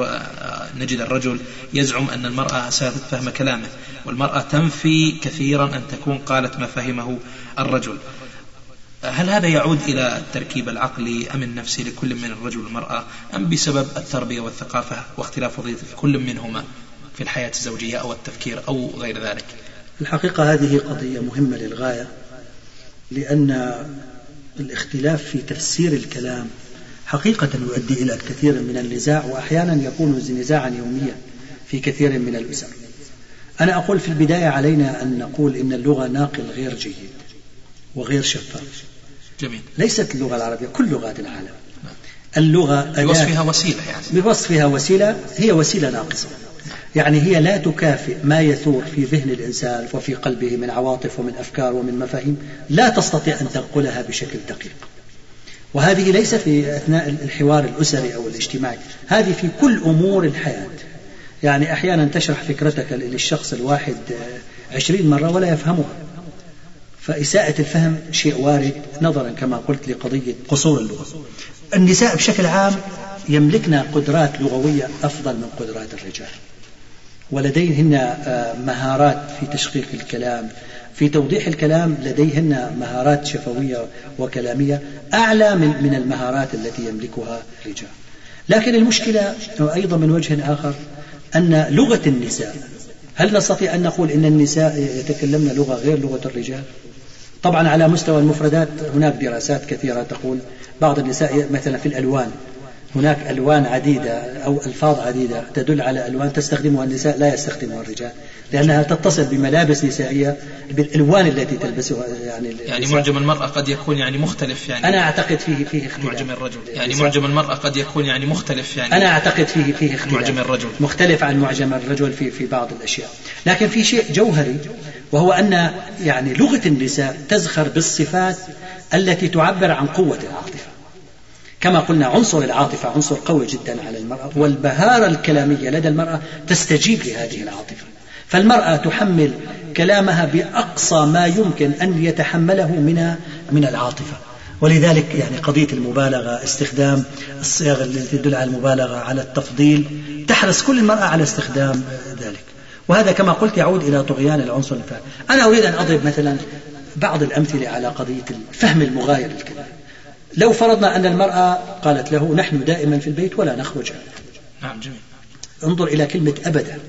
نجد الرجل يزعم أن المرأة أساءت فهم كلامه والمرأة تنفي كثيرا أن تكون قالت ما فهمه الرجل. هل هذا يعود إلى التركيب العقلي أم النفسي لكل من الرجل والمرأة؟ أم بسبب التربية والثقافة واختلاف وظيفة كل منهما في الحياة الزوجية أو التفكير أو غير ذلك؟ الحقيقة هذه قضية مهمة للغاية لأن الاختلاف في تفسير الكلام حقيقة يؤدي إلى كثير من النزاع وأحيانا يكون نزاعا يوميا في كثير من الأسر. أنا أقول في البداية علينا أن نقول إن اللغة ناقل غير جيد وغير شفاف جميل. ليست اللغة العربية كل لغات العالم. اللغة بوصفها وسيلة يعني. بوصفها وسيلة هي وسيلة ناقصة. يعني هي لا تكافئ ما يثور في ذهن الإنسان وفي قلبه من عواطف ومن أفكار ومن مفاهيم. لا تستطيع أن تنقلها بشكل دقيق. وهذه ليست في أثناء الحوار الأسري أو الاجتماعي هذه في كل أمور الحياة. يعني أحيانا تشرح فكرتك للشخص الواحد عشرين مرة ولا يفهمها. فإساءة الفهم شيء وارد نظرا كما قلت لقضية قصور اللغة النساء بشكل عام يملكن قدرات لغوية أفضل من قدرات الرجال. ولديهن آه، مهارات في تشقيق الكلام في توضيح الكلام لديهن مهارات شفوية وكلامية أعلى من من المهارات التي يملكها الرجال. لكن المشكلة أيضا من وجه آخر أن لغة النساء هل نستطيع أن نقول أن النساء يتكلمن لغة غير لغة الرجال؟ طبعا على مستوى المفردات هناك دراسات كثيرة تقول بعض النساء مثلا في الألوان هناك ألوان عديدة أو ألفاظ عديدة تدل على ألوان تستخدمها النساء لا يستخدمها الرجال لأنها تتصل بملابس نسائية بالألوان التي تلبسها يعني يعني معجم المرأة قد يكون يعني مختلف يعني. أنا أعتقد فيه فيه اختلاف. معجم الرجل. يعني معجم المرأة قد يكون يعني مختلف يعني. أنا أعتقد فيه فيه اختلاف. معجم الرجل. مختلف عن معجم الرجل في في بعض الأشياء. لكن في شيء جوهري وهو أن يعني لغة النساء تزخر بالصفات التي تعبر عن قوة العاطفة. كما قلنا عنصر العاطفة عنصر قوي جدا على المرأة والبهارة الكلامية لدى المرأة تستجيب لهذه العاطفة. فالمرأة تحمل كلامها بأقصى ما يمكن أن يتحمله من من العاطفة. ولذلك يعني قضية المبالغة استخدام الصيغ التي تدل على المبالغة على التفضيل تحرص كل المرأة على استخدام ذلك. وهذا كما قلت يعود إلى طغيان العنصر الفاعل. أنا أريد أن أضرب مثلا بعض الأمثلة على قضية الفهم المغاير للكلام. لو فرضنا أن المرأة قالت له نحن دائما في البيت ولا نخرج نعم جميل. انظر إلى كلمة أبدا.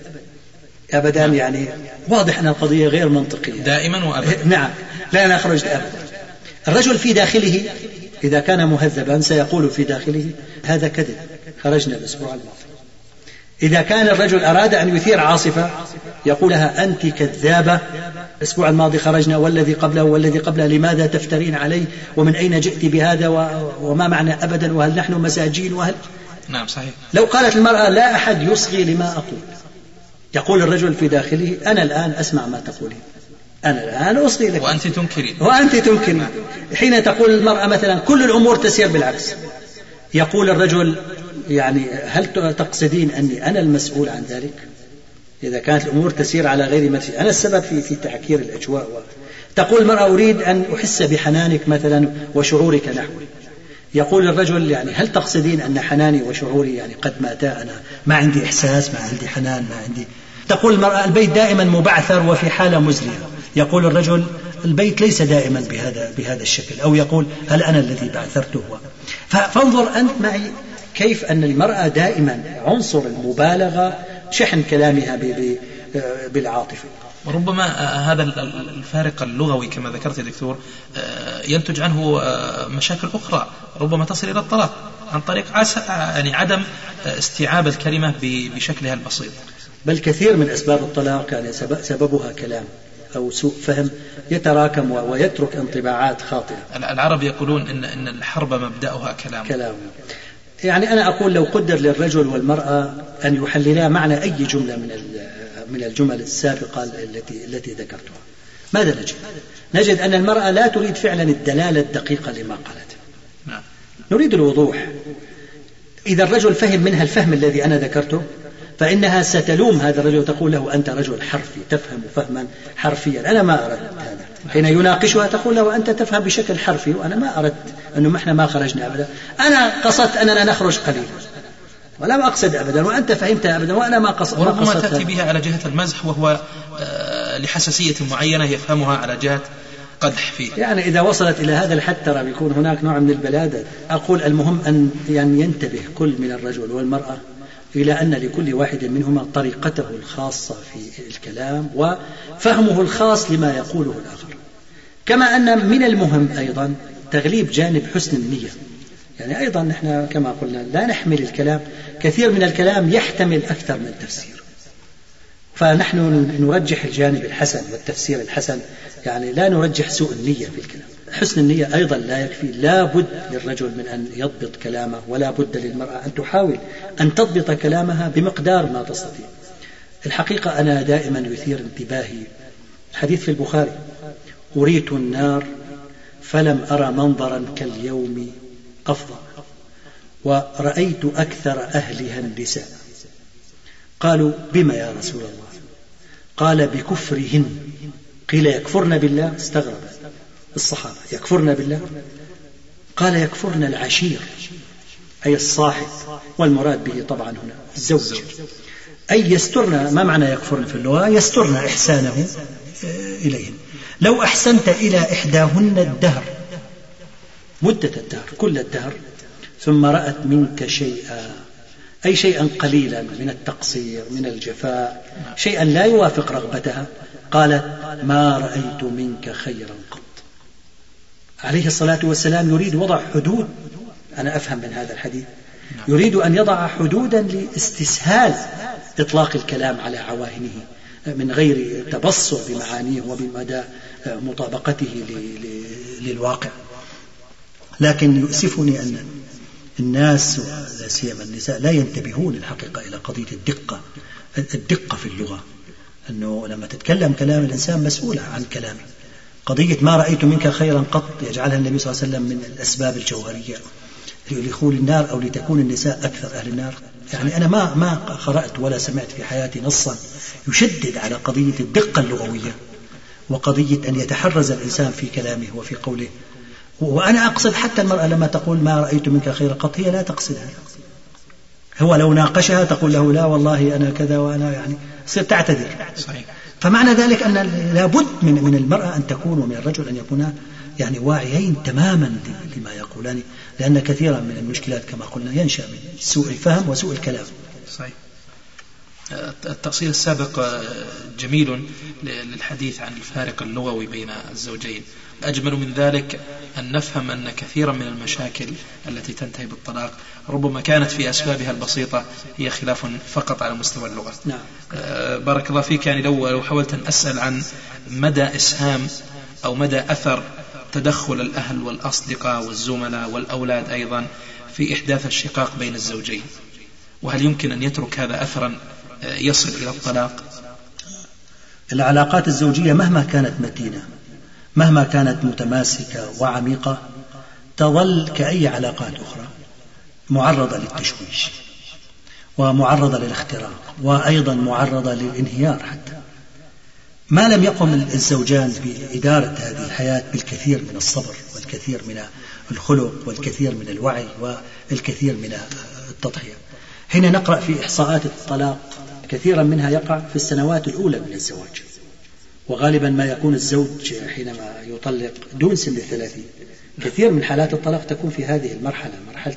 أبدا نعم. يعني واضح أن القضية غير منطقية. دائما وأبدا. نعم لا نخرج أبدا. الرجل في داخله إذا كان مهذبا سيقول في داخله هذا كذب خرجنا الأسبوع الماضي. إذا كان الرجل أراد أن يثير عاصفة يقولها أنت كذابة. الأسبوع الماضي خرجنا والذي قبله والذي قبله لماذا تفترين علي؟ ومن أين جئت بهذا؟ وما معنى أبدا؟ وهل نحن مساجين؟ وهل نعم صحيح. لو قالت المرأة لا أحد يصغي لما أقول. يقول الرجل في داخله أنا الآن أسمع ما تقولين أنا الآن أصغي لك. وأنت تنكرين. وأنت تنكرين. حين تقول المرأة مثلا كل الأمور تسير بالعكس. يقول الرجل يعني هل تقصدين أني أنا المسؤول عن ذلك؟ إذا كانت الأمور تسير على غير ما أنا السبب في في تعكير الأجواء و... تقول المرأة أريد أن أحس بحنانك مثلا وشعورك نحوي. يقول الرجل يعني هل تقصدين أن حناني وشعوري يعني قد ماتا؟ أنا ما عندي إحساس ما عندي حنان ما عندي تقول المرأة البيت دائما مبعثر وفي حالة مزرية. يقول الرجل البيت ليس دائما بهذا بهذا الشكل. أو يقول هل أنا الذي بعثرته؟ فانظر أنت معي كيف أن المرأة دائما عنصر المبالغة شحن كلامها بالعاطفة. وربما هذا الفارق اللغوي كما ذكرت يا دكتور آه، ينتج عنه آه، مشاكل أخرى ربما تصل إلى الطلاق عن طريق يعني عدم استيعاب الكلمة بشكلها البسيط. بل كثير من أسباب الطلاق يعني سببها كلام أو سوء فهم يتراكم ويترك انطباعات خاطئة. العرب يقولون إن, إن الحرب مبدأها كلام. كلام. يعني أنا أقول لو قدر للرجل والمرأة أن يحللا معنى أي جملة من من الجمل السابقة التي التي ذكرتها. ماذا نجد؟ نجد أن المرأة لا تريد فعلا الدلالة الدقيقة لما قالت. نعم. نريد الوضوح. إذا الرجل فهم منها الفهم الذي أنا ذكرته فإنها ستلوم هذا الرجل وتقول له أنت رجل حرفي تفهم فهما حرفيا. أنا ما أردت هذا. حين يناقشها تقول له أنت تفهم بشكل حرفي وأنا ما أردت أنه إحنا ما خرجنا أبدا. أنا قصدت أننا نخرج قليلا. ولم أقصد أبدا. وأنت فهمت أبدا وأنا ما قصدت وربما تأتي بها على جهة المزح وهو آه، لحساسية معينة يفهمها على جهة قدح فيه. يعني إذا وصلت إلى هذا الحد ترى بيكون هناك نوع من البلادة أقول المهم أن يعني ينتبه كل من الرجل والمرأة إلى أن لكل واحد منهما طريقته الخاصة في الكلام وفهمه الخاص لما يقوله الآخر. كما أن من المهم أيضا تغليب جانب حسن النية. يعني أيضا نحن كما قلنا لا نحمل الكلام كثير من الكلام يحتمل أكثر من تفسير فنحن نرجح الجانب الحسن والتفسير الحسن يعني لا نرجح سوء النية في الكلام. حسن النية أيضا لا يكفي لا بد للرجل من أن يضبط كلامه ولا بد للمرأة أن تحاول أن تضبط كلامها بمقدار ما تستطيع. الحقيقة أنا دائما يثير انتباهي. حديث في البخاري. أريت النار فلم أرى منظرا كاليوم أفضل ورأيت أكثر أهلها النساء قالوا بما يا رسول الله؟ قال بكفرهن. قيل يكفرن بالله؟ استغرب الصحابة. يكفرن بالله؟ قال يكفرن العشير أي الصاحب والمراد به طبعا هنا الزوج. أي يسترن ما معنى يكفرن في اللغة؟ يسترن إحسانه آه، إليهن. لو أحسنت إلى إحداهن الدهر. مدة الدهر كل الدهر. ثم رأت منك شيئا أي شيئا قليلا من التقصير من الجفاء شيئا لا يوافق رغبتها. قالت ما رأيت منك خيرا قط. عليه الصلاة والسلام يريد وضع حدود. أنا أفهم من هذا الحديث. يريد أن يضع حدودا لاستسهال إطلاق الكلام على عواهنه من غير تبصر بمعانيه وبمدى مطابقته للواقع. لكن يؤسفني أن الناس لا سيما النساء لا ينتبهون الحقيقة إلى قضية الدقة الدقة في اللغة. أنه لما تتكلم كلام الإنسان مسؤول عن كلامه. قضية ما رأيت منك خيرا قط يجعلها النبي صلى الله عليه وسلم من الأسباب الجوهرية. لدخول النار أو لتكون النساء أكثر أهل النار. يعني أنا ما ما قرأت ولا سمعت في حياتي نصا يشدد على قضية الدقة اللغوية وقضية أن يتحرز الإنسان في كلامه وفي قوله. وأنا أقصد حتى المرأة لما تقول ما رأيت منك خير قط هي لا تقصد هذا. هو لو ناقشها تقول له لا والله أنا كذا وأنا يعني تعتذر. صحيح. فمعنى ذلك أن لابد من من المرأة أن تكون ومن الرجل أن يكونا يعني واعيين تماما لما يقولان لأن كثيرا من المشكلات كما قلنا ينشأ من سوء الفهم وسوء الكلام. صحيح. التأصيل السابق جميل للحديث عن الفارق اللغوي بين الزوجين. أجمل من ذلك أن نفهم أن كثيرا من المشاكل التي تنتهي بالطلاق ربما كانت في أسبابها البسيطة هي خلاف فقط على مستوى اللغة. نعم. آه، بارك الله فيك. يعني لو لو حاولت أن أسأل عن مدى إسهام أو مدى أثر تدخل الأهل والأصدقاء والزملاء والأولاد أيضا في إحداث الشقاق بين الزوجين. وهل يمكن أن يترك هذا أثرا آه، يصل إلى الطلاق؟ العلاقات الزوجية مهما كانت متينة مهما كانت متماسكة وعميقة تظل كأي علاقات أخرى معرضة للتشويش ومعرضة للاختراق وأيضا معرضة للانهيار حتى. ما لم يقم الزوجان بإدارة هذه الحياة بالكثير من الصبر والكثير من الخلق والكثير من الوعي والكثير من التضحية هنا نقرأ في إحصاءات الطلاق كثيرا منها يقع في السنوات الأولى من الزواج. وغالبا ما يكون الزوج حينما يطلق دون سن الثلاثين. كثير من حالات الطلاق تكون في هذه المرحلة مرحلة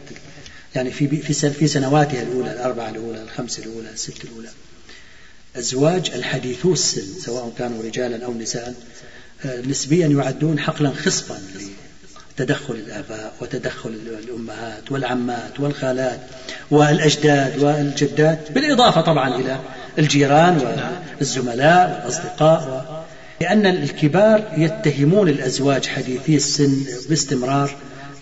يعني في في سنواتها الأولى الأربعة الأولى الخمس الأولى الست الأولى. أزواج الحديثو السن سواء كانوا رجالا أو نساء آه، نسبيا يعدون حقلا خصبا لتدخل الآباء وتدخل الأمهات والعمات والخالات والأجداد والجدات بالإضافة طبعا إلى الجيران والزملاء والأصدقاء لأن الكبار يتهمون الأزواج حديثي السن باستمرار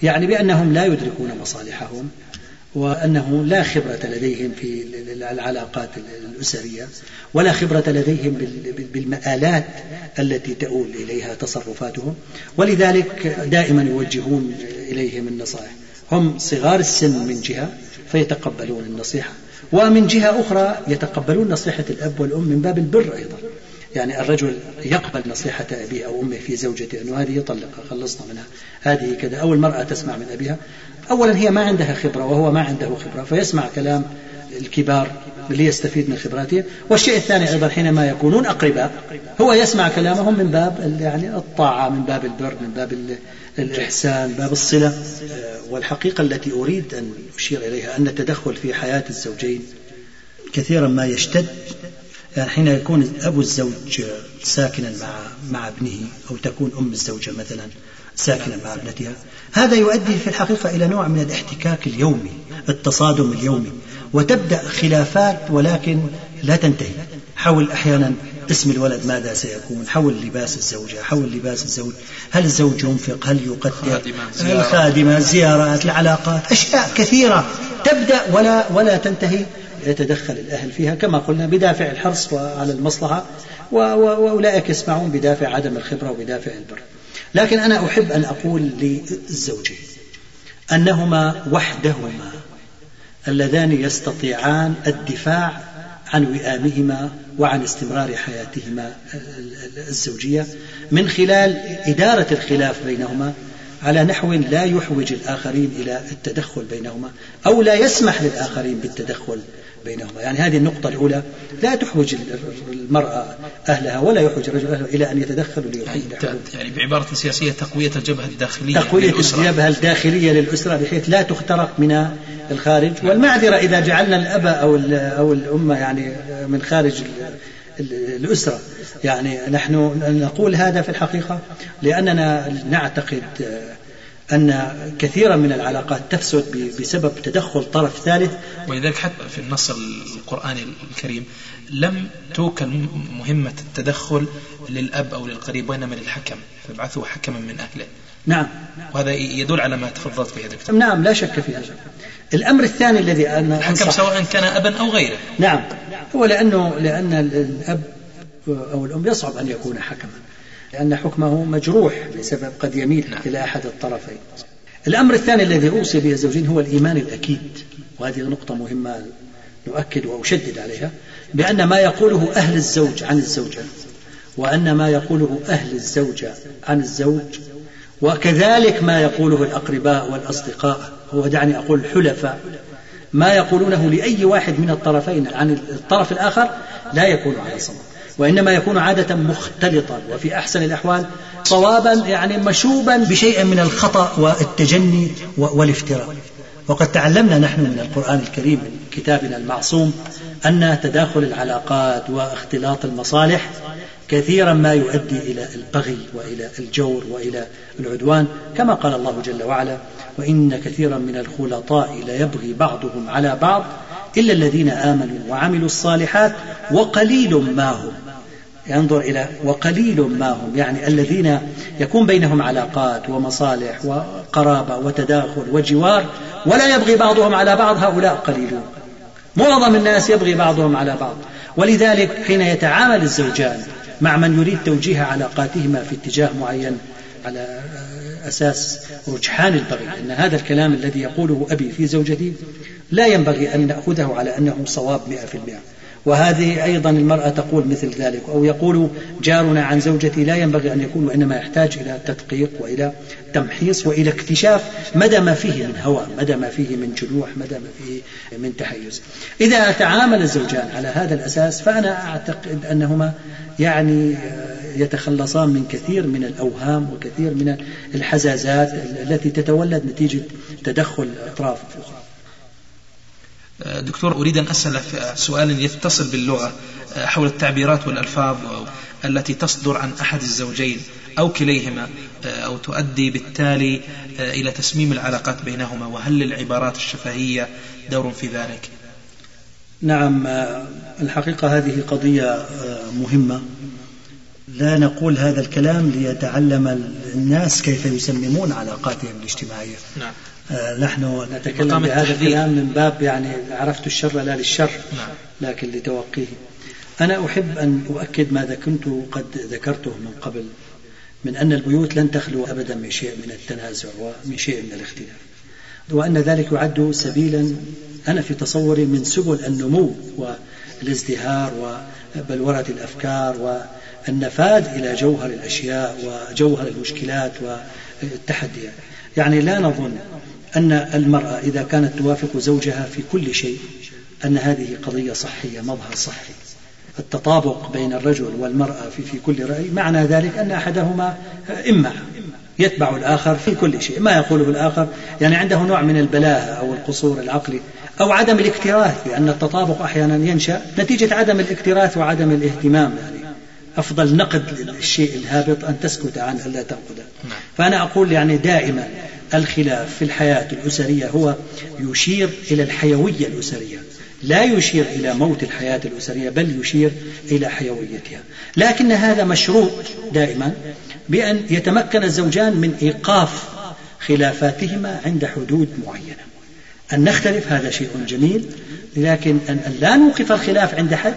يعني بأنهم لا يدركون مصالحهم. وأنه لا خبرة لديهم في العلاقات الأسرية ولا خبرة لديهم بالمآلات التي تؤول إليها تصرفاتهم. ولذلك دائما يوجهون إليهم النصائح. هم صغار السن من جهة فيتقبلون النصيحة ومن جهة أخرى يتقبلون نصيحة الأب والأم من باب البر أيضا. يعني الرجل يقبل نصيحة أبيه أو أمه في زوجته أنه هذه طلقها خلصنا منها هذه كذا أو المرأة تسمع من أبيها أولا هي ما عندها خبرة وهو ما عنده خبرة فيسمع كلام الكبار ليستفيد من خبراتهم والشيء الثاني أيضا حينما يكونون أقرباء هو يسمع كلامهم من باب يعني الطاعة من باب البر من باب الإحسان باب الصلة. والحقيقة التي أريد أن أشير إليها أن التدخل في حياة الزوجين كثيرا ما يشتد. يعني حين يكون أبو الزوج ساكنا مع مع ابنه أو تكون أم الزوجة مثلا ساكنة مع ابنتها. هذا يؤدي في الحقيقة إلى نوع من الاحتكاك اليومي التصادم اليومي. وتبدأ خلافات ولكن لا تنتهي. حول أحيانا اسم الولد ماذا سيكون؟ حول لباس الزوجة حول لباس الزوج. هل الزوج ينفق؟ هل يقدر؟ الخادمة الزيارات العلاقات أشياء كثيرة. تبدأ ولا ولا تنتهي. يتدخل الأهل فيها كما قلنا بدافع الحرص على المصلحة وأولئك يسمعون بدافع عدم الخبرة وبدافع البر. لكن أنا أحب أن أقول للزوجين أنهما وحدهما اللذان يستطيعان الدفاع عن وئامهما وعن استمرار حياتهما الزوجية من خلال إدارة الخلاف بينهما على نحو لا يحوج الآخرين إلى التدخل بينهما أو لا يسمح للآخرين بالتدخل بينهما. يعني هذه النقطة الأولى لا تحوج المرأة أهلها ولا يحوج الرجل أهله إلى أن يتدخلوا يعني, يعني بعبارة سياسية تقوية الجبهة الداخلية تقوية الجبهة الداخلية للأسرة بحيث لا تخترق من الخارج. والمعذرة إذا جعلنا الأب أو أو الأمة يعني من خارج الأسرة. يعني نحن نقول هذا في الحقيقة لأننا نعتقد أن كثيرا من العلاقات تفسد بسبب تدخل طرف ثالث. ولذلك حتى في النص القرآني الكريم لم توكل مهمة التدخل للأب أو للقريب وإنما للحكم فابعثوا حكما من أهله. نعم. وهذا يدل على ما تفضلت به دكتور. نعم لا شك في هذا الأمر الثاني الذي أنا الحكم سواء كان أبا أو غيره. نعم. هو لأنه لأن الأب أو الأم يصعب أن يكون حكما. لأن حكمه مجروح بسبب قد يميل نعم. إلى أحد الطرفين. الأمر الثاني الذي أوصي به الزوجين هو الإيمان الأكيد. وهذه نقطة مهمة نؤكد وأشدد عليها. بأن ما يقوله أهل الزوج عن الزوجة وأن ما يقوله أهل الزوجة عن الزوج وكذلك ما يقوله الأقرباء والأصدقاء. هو دعني أقول الحلفاء ما يقولونه لأي واحد من الطرفين عن الطرف الآخر لا يكون على صواب. وإنما يكون عادة مختلطا وفي أحسن الأحوال صوابا يعني مشوبا بشيء من الخطأ والتجني والافتراء. وقد تعلمنا نحن من القرآن الكريم من كتابنا المعصوم أن تداخل العلاقات واختلاط المصالح كثيرا ما يؤدي إلى البغي وإلى الجور وإلى العدوان كما قال الله جل وعلا وإن كثيرا من الخلطاء ليبغي بعضهم على بعض إلا الذين آمنوا وعملوا الصالحات وقليل ما هم ينظر إلى وقليل ما هم يعني الذين يكون بينهم علاقات ومصالح وقرابة وتداخل وجوار ولا يبغي بعضهم على بعض هؤلاء قليلون. معظم الناس يبغي بعضهم على بعض. ولذلك حين يتعامل الزوجان مع من يريد توجيه علاقاتهما في اتجاه معين على أساس رجحان البغي أن هذا الكلام الذي يقوله أبي في زوجتي لا ينبغي أن نأخذه على أنه صواب مئة في المئة. وهذه أيضا المرأة تقول مثل ذلك أو يقول جارنا عن زوجتي لا ينبغي أن يكون وإنما يحتاج إلى تدقيق وإلى تمحيص وإلى اكتشاف مدى ما فيه من هوى مدى ما فيه من جنوح مدى ما فيه من تحيز. إذا تعامل الزوجان على هذا الأساس فأنا أعتقد أنهما يعني يتخلصان من كثير من الأوهام وكثير من الحزازات التي تتولد نتيجة تدخل أطراف أخرى. دكتور أريد أن أسأل سؤالا يتصل باللغة حول التعبيرات والألفاظ التي تصدر عن أحد الزوجين أو كليهما أو تؤدي بالتالي إلى تسميم العلاقات بينهما وهل للعبارات الشفهية دور في ذلك؟ نعم الحقيقة هذه قضية مهمة. لا نقول هذا الكلام ليتعلم الناس كيف يسممون علاقاتهم الاجتماعية. نعم. آه، نحن نتكلم بهذا الكلام من باب يعني عرفت الشر لا للشر نعم. لكن لتوقيه. أنا أحب أن أؤكد ماذا كنت قد ذكرته من قبل من أن البيوت لن تخلو أبدا من شيء من التنازع ومن شيء من الاختلاف وأن ذلك يعد سبيلا. أنا في تصوري من سبل النمو والازدهار وبلورة الأفكار والنفاذ إلى جوهر الأشياء وجوهر المشكلات والتحديات. يعني لا نظن أن المرأة إذا كانت توافق زوجها في كل شيء أن هذه قضية صحية مظهر صحي. التطابق بين الرجل والمرأة في, في كل رأي معنى ذلك أن أحدهما إما يتبع الآخر في كل شيء ما يقوله الآخر يعني عنده نوع من البلاهة أو القصور العقلي أو عدم الاكتراث لأن التطابق أحيانا ينشأ نتيجة عدم الاكتراث وعدم الاهتمام. يعني أفضل نقد الشيء الهابط أن تسكت عنه ألا تنقده نعم. فأنا أقول يعني دائما الخلاف في الحياة الأسرية هو يشير إلى الحيوية الأسرية. لا يشير إلى موت الحياة الأسرية بل يشير إلى حيويتها. لكن هذا مشروط دائما بأن يتمكن الزوجان من إيقاف خلافاتهما عند حدود معينة. أن نختلف هذا شيء جميل لكن أن لا نوقف الخلاف عند حد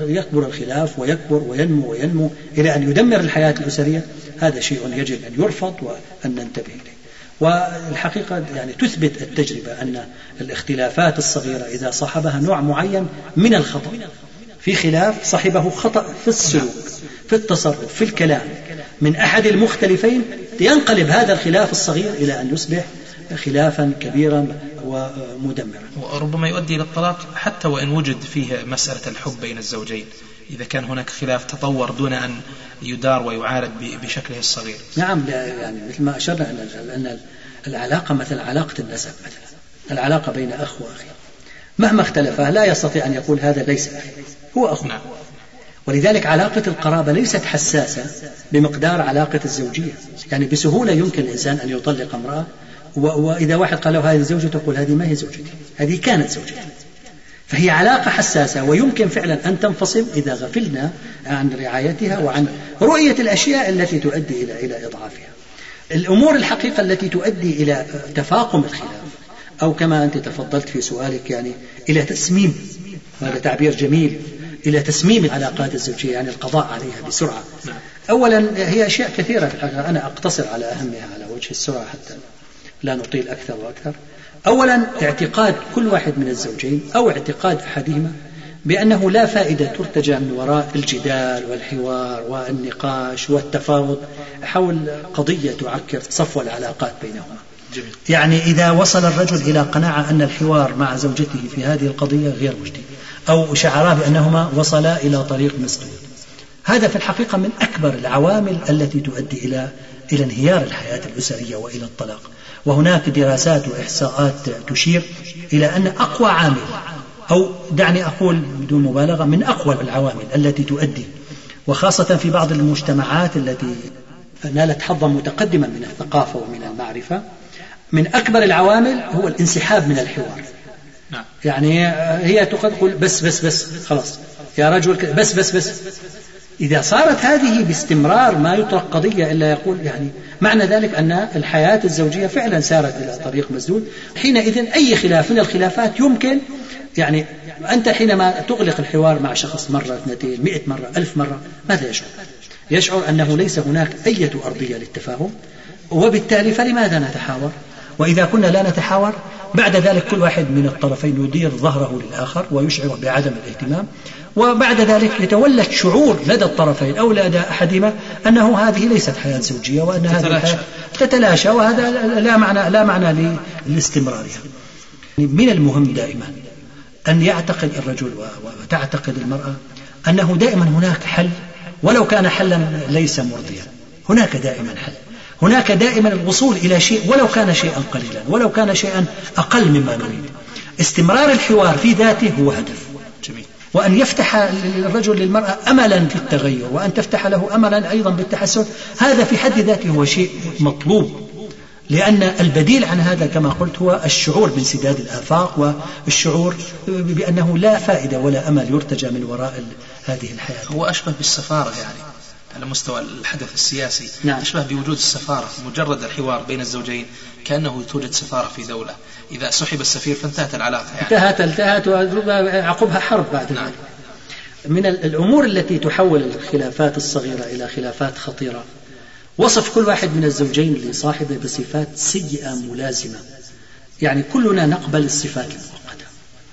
يكبر الخلاف ويكبر وينمو وينمو إلى أن يدمر الحياة الأسرية هذا شيء يجب أن يرفض وأن ننتبه إليه. والحقيقة يعني تثبت التجربة أن الاختلافات الصغيرة إذا صاحبها نوع معين من الخطأ في خلاف صاحبه خطأ في السلوك في التصرف في الكلام. من أحد المختلفين ينقلب هذا الخلاف الصغير إلى أن يصبح خلافا كبيرا ومدمرا. وربما يؤدي إلى الطلاق حتى وإن وجد فيه مسألة الحب بين الزوجين. إذا كان هناك خلاف تطور دون أن يدار ويعالج بشكله الصغير. نعم يعني مثل ما أشرنا أن العلاقة مثل علاقة النسب مثلا. العلاقة بين أخ وأخي. مهما اختلف لا يستطيع أن يقول هذا ليس أخي هو أخو. نعم. ولذلك علاقة القرابة ليست حساسة بمقدار علاقة الزوجية. يعني بسهولة يمكن الإنسان أن يطلق امرأة وإذا واحد قال له هذه زوجته تقول هذه ما هي زوجتي؟ هذه كانت زوجتي. فهي علاقة حساسة ويمكن فعلا أن تنفصل إذا غفلنا عن رعايتها وعن رؤية الأشياء التي تؤدي إلى إلى إضعافها. الأمور الحقيقة التي تؤدي إلى تفاقم الخلاف أو كما أنت تفضلت في سؤالك يعني إلى تسميم هذا تعبير جميل إلى تسميم العلاقات الزوجية يعني القضاء عليها بسرعة أولا هي أشياء كثيرة الحقيقة أنا أقتصر على أهمها على وجه السرعة حتى لا نطيل أكثر وأكثر أولا اعتقاد كل واحد من الزوجين أو اعتقاد أحدهما بأنه لا فائدة ترتجى من وراء الجدال والحوار والنقاش والتفاوض. حول قضية تعكر صفو العلاقات بينهما. جميل. يعني إذا وصل الرجل إلى قناعة أن الحوار مع زوجته في هذه القضية غير مجدي أو شعرا بأنهما وصلا إلى طريق مسدود. هذا في الحقيقة من أكبر العوامل التي تؤدي إلى إلى انهيار الحياة الأسرية وإلى الطلاق. وهناك دراسات وإحصاءات تشير إلى أن أقوى عامل أو دعني أقول بدون مبالغة من أقوى العوامل التي تؤدي وخاصة في بعض المجتمعات التي نالت حظا متقدما من الثقافة ومن المعرفة من أكبر العوامل هو الانسحاب من الحوار. نعم. يعني هي تقول بس بس بس خلاص. يا رجل بس بس بس. إذا صارت هذه باستمرار ما يطرق قضية إلا يقول يعني معنى ذلك أن الحياة الزوجية فعلا سارت إلى طريق مسدود. حينئذ أي خلاف من الخلافات يمكن يعني أنت حينما تغلق الحوار مع شخص مرة اثنتين مئة مرة ألف مرة ماذا يشعر؟ يشعر أنه ليس هناك أي أرضية للتفاهم. وبالتالي فلماذا نتحاور؟ وإذا كنا لا نتحاور بعد ذلك كل واحد من الطرفين يدير ظهره للآخر ويشعر بعدم الاهتمام. وبعد ذلك يتولد شعور لدى الطرفين أو لدى أحدهما أنه هذه ليست حياة زوجية وأن هذه الحياة تتلاشى وهذا لا معنى لا معنى لاستمرارها. من المهم دائما أن يعتقد الرجل وتعتقد المرأة أنه دائما هناك حل ولو كان حلا ليس مرضيا. هناك دائما حل. هناك دائما الوصول إلى شيء ولو كان شيئا قليلا ولو كان شيئا أقل مما نريد. استمرار الحوار في ذاته هو هدف. وأن يفتح الرجل للمرأة أملا في التغير وأن تفتح له أملا أيضا بالتحسن. هذا في حد ذاته هو شيء مطلوب لأن البديل عن هذا كما قلت هو الشعور بانسداد الآفاق والشعور بأنه لا فائدة ولا أمل يرتجى من وراء هذه الحياة. هو أشبه بالسفارة يعني. على مستوى الحدث السياسي نعم. أشبه بوجود السفارة مجرد الحوار بين الزوجين كأنه توجد سفارة في دولة إذا سحب السفير فانتهت العلاقة يعني. انتهت انتهت وعقبها حرب بعد نعم. من الأمور التي تحول الخلافات الصغيرة إلى خلافات خطيرة وصف كل واحد من الزوجين لصاحبه بصفات سيئة ملازمة يعني كلنا نقبل الصفات المؤقتة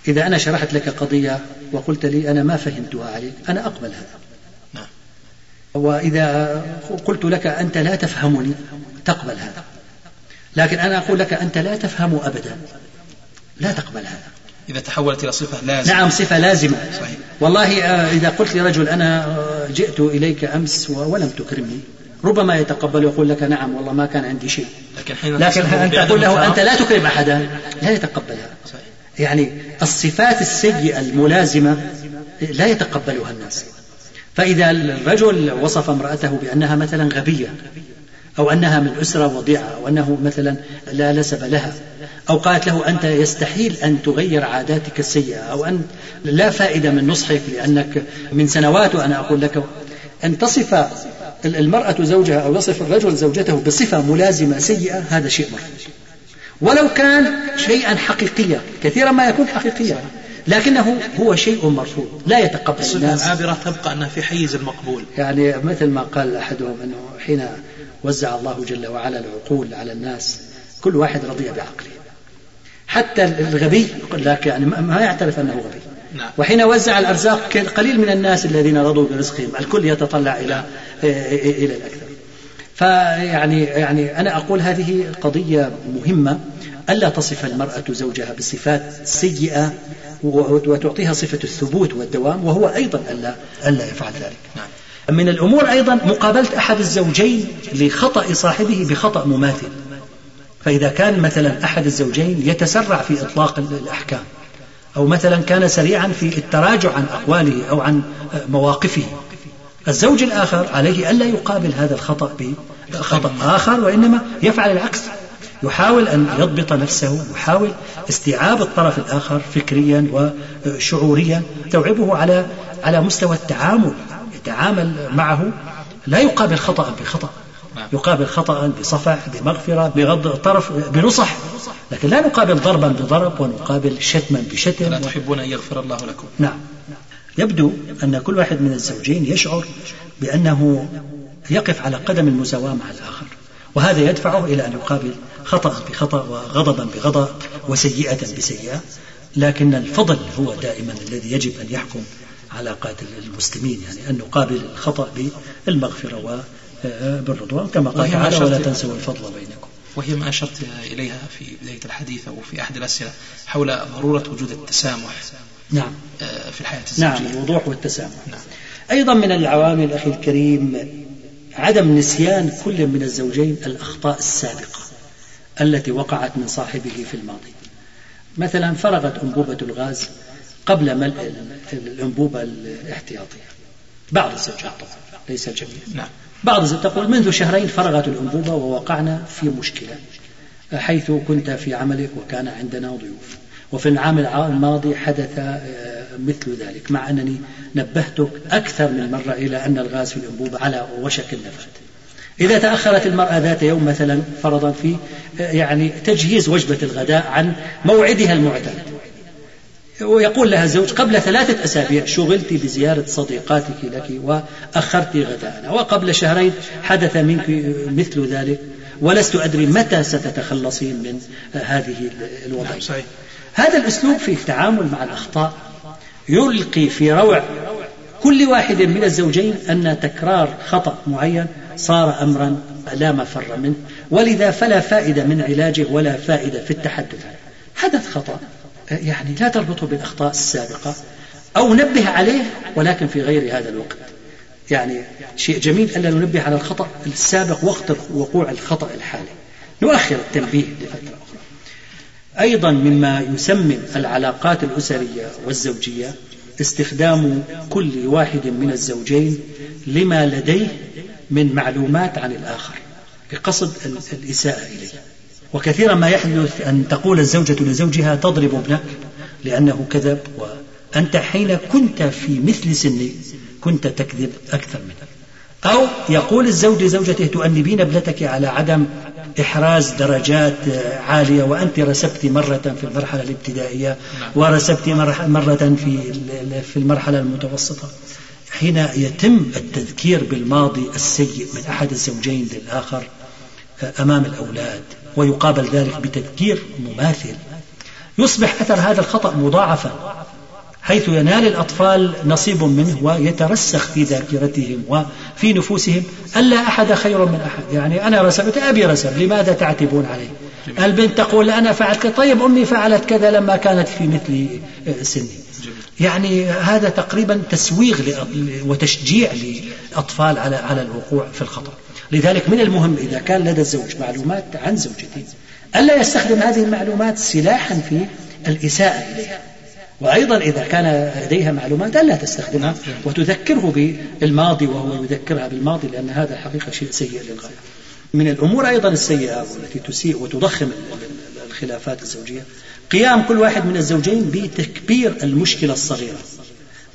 إذا أنا شرحت لك قضية وقلت لي أنا ما فهمتها عليك أنا أقبل هذا. وإذا قلت لك أنت لا تفهمني تقبل هذا. لكن أنا أقول لك أنت لا تفهم أبدا. لا تقبل هذا. إذا تحولت إلى صفة لازمة. نعم صفة لازمة. صحيح. والله آه، إذا قلت لرجل أنا آه، جئت إليك أمس ولم تكرمني ربما يتقبل ويقول لك نعم والله ما كان عندي شيء. لكن, حين لكن أن تقول له أنت لا تكرم أحدا. لا يتقبلها يعني الصفات السيئة الملازمة لا يتقبلها الناس. فإذا الرجل وصف امرأته بأنها مثلا غبية أو أنها من أسرة وضيعة أو أنه مثلا لا نسب لها أو قالت له أنت يستحيل أن تغير عاداتك السيئة أو أن لا فائدة من نصحك لأنك من سنوات وأنا أقول لك أن تصف المرأة زوجها أو يصف الرجل زوجته بصفة ملازمة سيئة هذا شيء مرفوض ولو كان شيئا حقيقيا كثيرا ما يكون حقيقيا. لكنه هو شيء مرفوض لا يتقبل الناس. العابرة تبقى أنها في حيز المقبول يعني مثل ما قال أحدهم أنه حين وزع الله جل وعلا العقول على الناس كل واحد رضي بعقله. حتى الغبي يقول لك يعني ما يعترف أنه غبي. نعم. وحين وزع الأرزاق قليل من الناس الذين رضوا برزقهم الكل يتطلع إلى إلى الأكثر. فيعني يعني أنا أقول هذه قضية مهمة ألا تصف المرأة زوجها بصفات سيئة وتعطيها صفة الثبوت والدوام وهو أيضا ألا ألا يفعل ذلك. نعم. من الأمور أيضا مقابلة أحد الزوجين لخطأ صاحبه بخطأ مماثل. فإذا كان مثلا أحد الزوجين يتسرع في إطلاق الأحكام أو مثلا كان سريعا في التراجع عن أقواله أو عن مواقفه الزوج الآخر عليه ألا يقابل هذا الخطأ بخطأ آخر وإنما يفعل العكس. يحاول أن يضبط نفسه يحاول استيعاب الطرف الآخر فكريا وشعوريا توعبه على على مستوى التعامل يتعامل معه. لا يقابل خطأ بخطأ نعم. يقابل خطأ بصفح بمغفرة بغض الطرف بنصح. لكن لا نقابل ضربا بضرب ونقابل شتما بشتم. لا تحبون أن يغفر الله لكم؟ نعم. يبدو أن كل واحد من الزوجين يشعر بأنه يقف على قدم المساواة مع الآخر وهذا يدفعه إلى أن يقابل خطأ بخطأ وغضبا بغضب وسيئة بسيئة لكن الفضل هو دائما الذي يجب أن يحكم علاقات المسلمين يعني أن نقابل الخطأ بالمغفرة وبالرضوان كما قال تعالى ولا تنسوا الفضل بينكم. وهي ما أشرت إليها في بداية الحديث أو في أحد الأسئلة حول ضرورة وجود التسامح نعم. آه، في الحياة الزوجية. نعم الوضوح والتسامح. نعم. أيضا من العوامل أخي الكريم عدم نسيان كل من الزوجين الأخطاء السابقة. التي وقعت من صاحبه في الماضي. مثلا فرغت أنبوبة الغاز قبل ملء الأنبوبة الاحتياطية. بعض الزوجات طبعا ليس الجميع. نعم. بعض تقول منذ شهرين فرغت الأنبوبة ووقعنا في مشكلة حيث كنت في عملك وكان عندنا ضيوف. وفي العام الماضي حدث آه، مثل ذلك مع أنني نبهتك أكثر من مرة إلى أن الغاز في الأنبوبة على وشك النفاذ إذا تأخرت المرأة ذات يوم مثلا فرضا في يعني تجهيز وجبة الغداء عن موعدها المعتاد. ويقول لها الزوج قبل ثلاثة أسابيع شغلت بزيارة صديقاتك لك وأخرت غداءنا وقبل شهرين حدث منك مثل ذلك ولست أدري متى ستتخلصين من هذه الوضعية نعم هذا الأسلوب في التعامل مع الأخطاء يلقي في روع كل واحد من الزوجين أن تكرار خطأ معين صار أمرا لا مفر منه ولذا فلا فائدة من علاجه ولا فائدة في التحدث حدث خطأ يعني لا تربطه بالأخطاء السابقة أو نبه عليه ولكن في غير هذا الوقت. يعني شيء جميل ألا ننبه على الخطأ السابق وقت وقوع الخطأ الحالي. نؤخر التنبيه لفترة أخرى. أيضا مما يسمم العلاقات الأسرية والزوجية استخدام كل واحد من الزوجين لما لديه من معلومات عن الآخر بقصد الإساءة إليه. وكثيرا ما يحدث أن تقول الزوجة لزوجها تضرب ابنك لأنه كذب وأنت حين كنت في مثل سني كنت تكذب أكثر منه. أو يقول الزوج لزوجته تؤنبين ابنتك على عدم إحراز درجات عالية وأنت رسبت مرة في المرحلة الابتدائية ورسبت مرة في في المرحلة المتوسطة. حين يتم التذكير بالماضي السيء من أحد الزوجين للآخر أمام الأولاد ويقابل ذلك بتذكير مماثل يصبح أثر هذا الخطأ مضاعفا. حيث ينال الأطفال نصيب منه ويترسخ في ذاكرتهم وفي نفوسهم ألا أحد خير من أحد. يعني أنا رسبت أبي رسب لماذا تعتبون عليه؟ البنت تقول أنا فعلت كذا. طيب أمي فعلت كذا لما كانت في مثل سني. يعني هذا تقريبا تسويغ وتشجيع للأطفال على على الوقوع في الخطأ. لذلك من المهم إذا كان لدى الزوج معلومات عن زوجته ألا يستخدم هذه المعلومات سلاحا في الإساءة إليها. وأيضا إذا كان لديها معلومات ألا تستخدمها وتذكره بالماضي وهو يذكرها بالماضي لأن هذا الحقيقة شيء سيء للغاية. من الأمور أيضا السيئة والتي تسيء وتضخم الخلافات الزوجية. قيام كل واحد من الزوجين بتكبير المشكلة الصغيرة